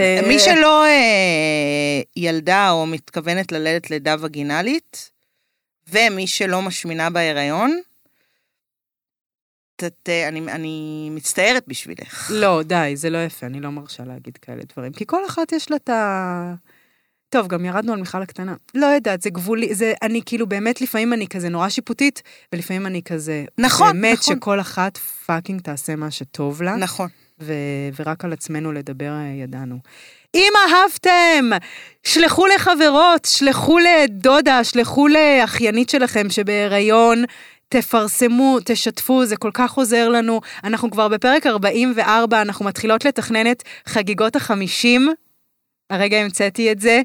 מי אה, שלא אה, ילדה או מתכוונת ללדת לידה וגינלית, ומי שלא משמינה בהיריון, ת, ת, אני, אני מצטערת בשבילך. לא, די, זה לא יפה, אני לא מרשה להגיד כאלה דברים. כי כל אחת יש לה את ה... טוב, גם ירדנו על מיכל הקטנה. לא יודעת, זה גבולי, זה, אני כאילו, באמת, לפעמים אני כזה נורא שיפוטית, ולפעמים אני כזה... נכון, באמת נכון. שכל אחת fucking תעשה מה שטוב לה. נכון. ו- ורק על עצמנו לדבר אה, ידענו. אם אהבתם, שלחו לחברות, שלחו לדודה, שלחו לאחיינית שלכם שבהיריון, תפרסמו, תשתפו, זה כל כך עוזר לנו. אנחנו כבר בפרק 44, אנחנו מתחילות לתכנן את חגיגות החמישים. הרגע המצאתי את זה.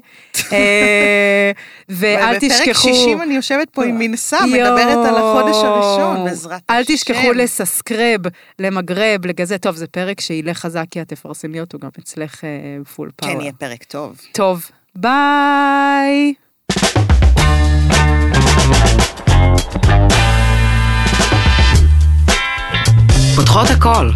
אה, ואל תשכחו... בפרק 60 אני יושבת פה עם מנסה. מדברת על החודש הראשון, בעזרת אל השם. תשכחו לססקרב, למגרב, לגזה. טוב, זה פרק שילך חזק, כי את תפרסמי אותו גם אצלך אה, full power. כן, יהיה פרק טוב. טוב, ביי. פותחות הכל.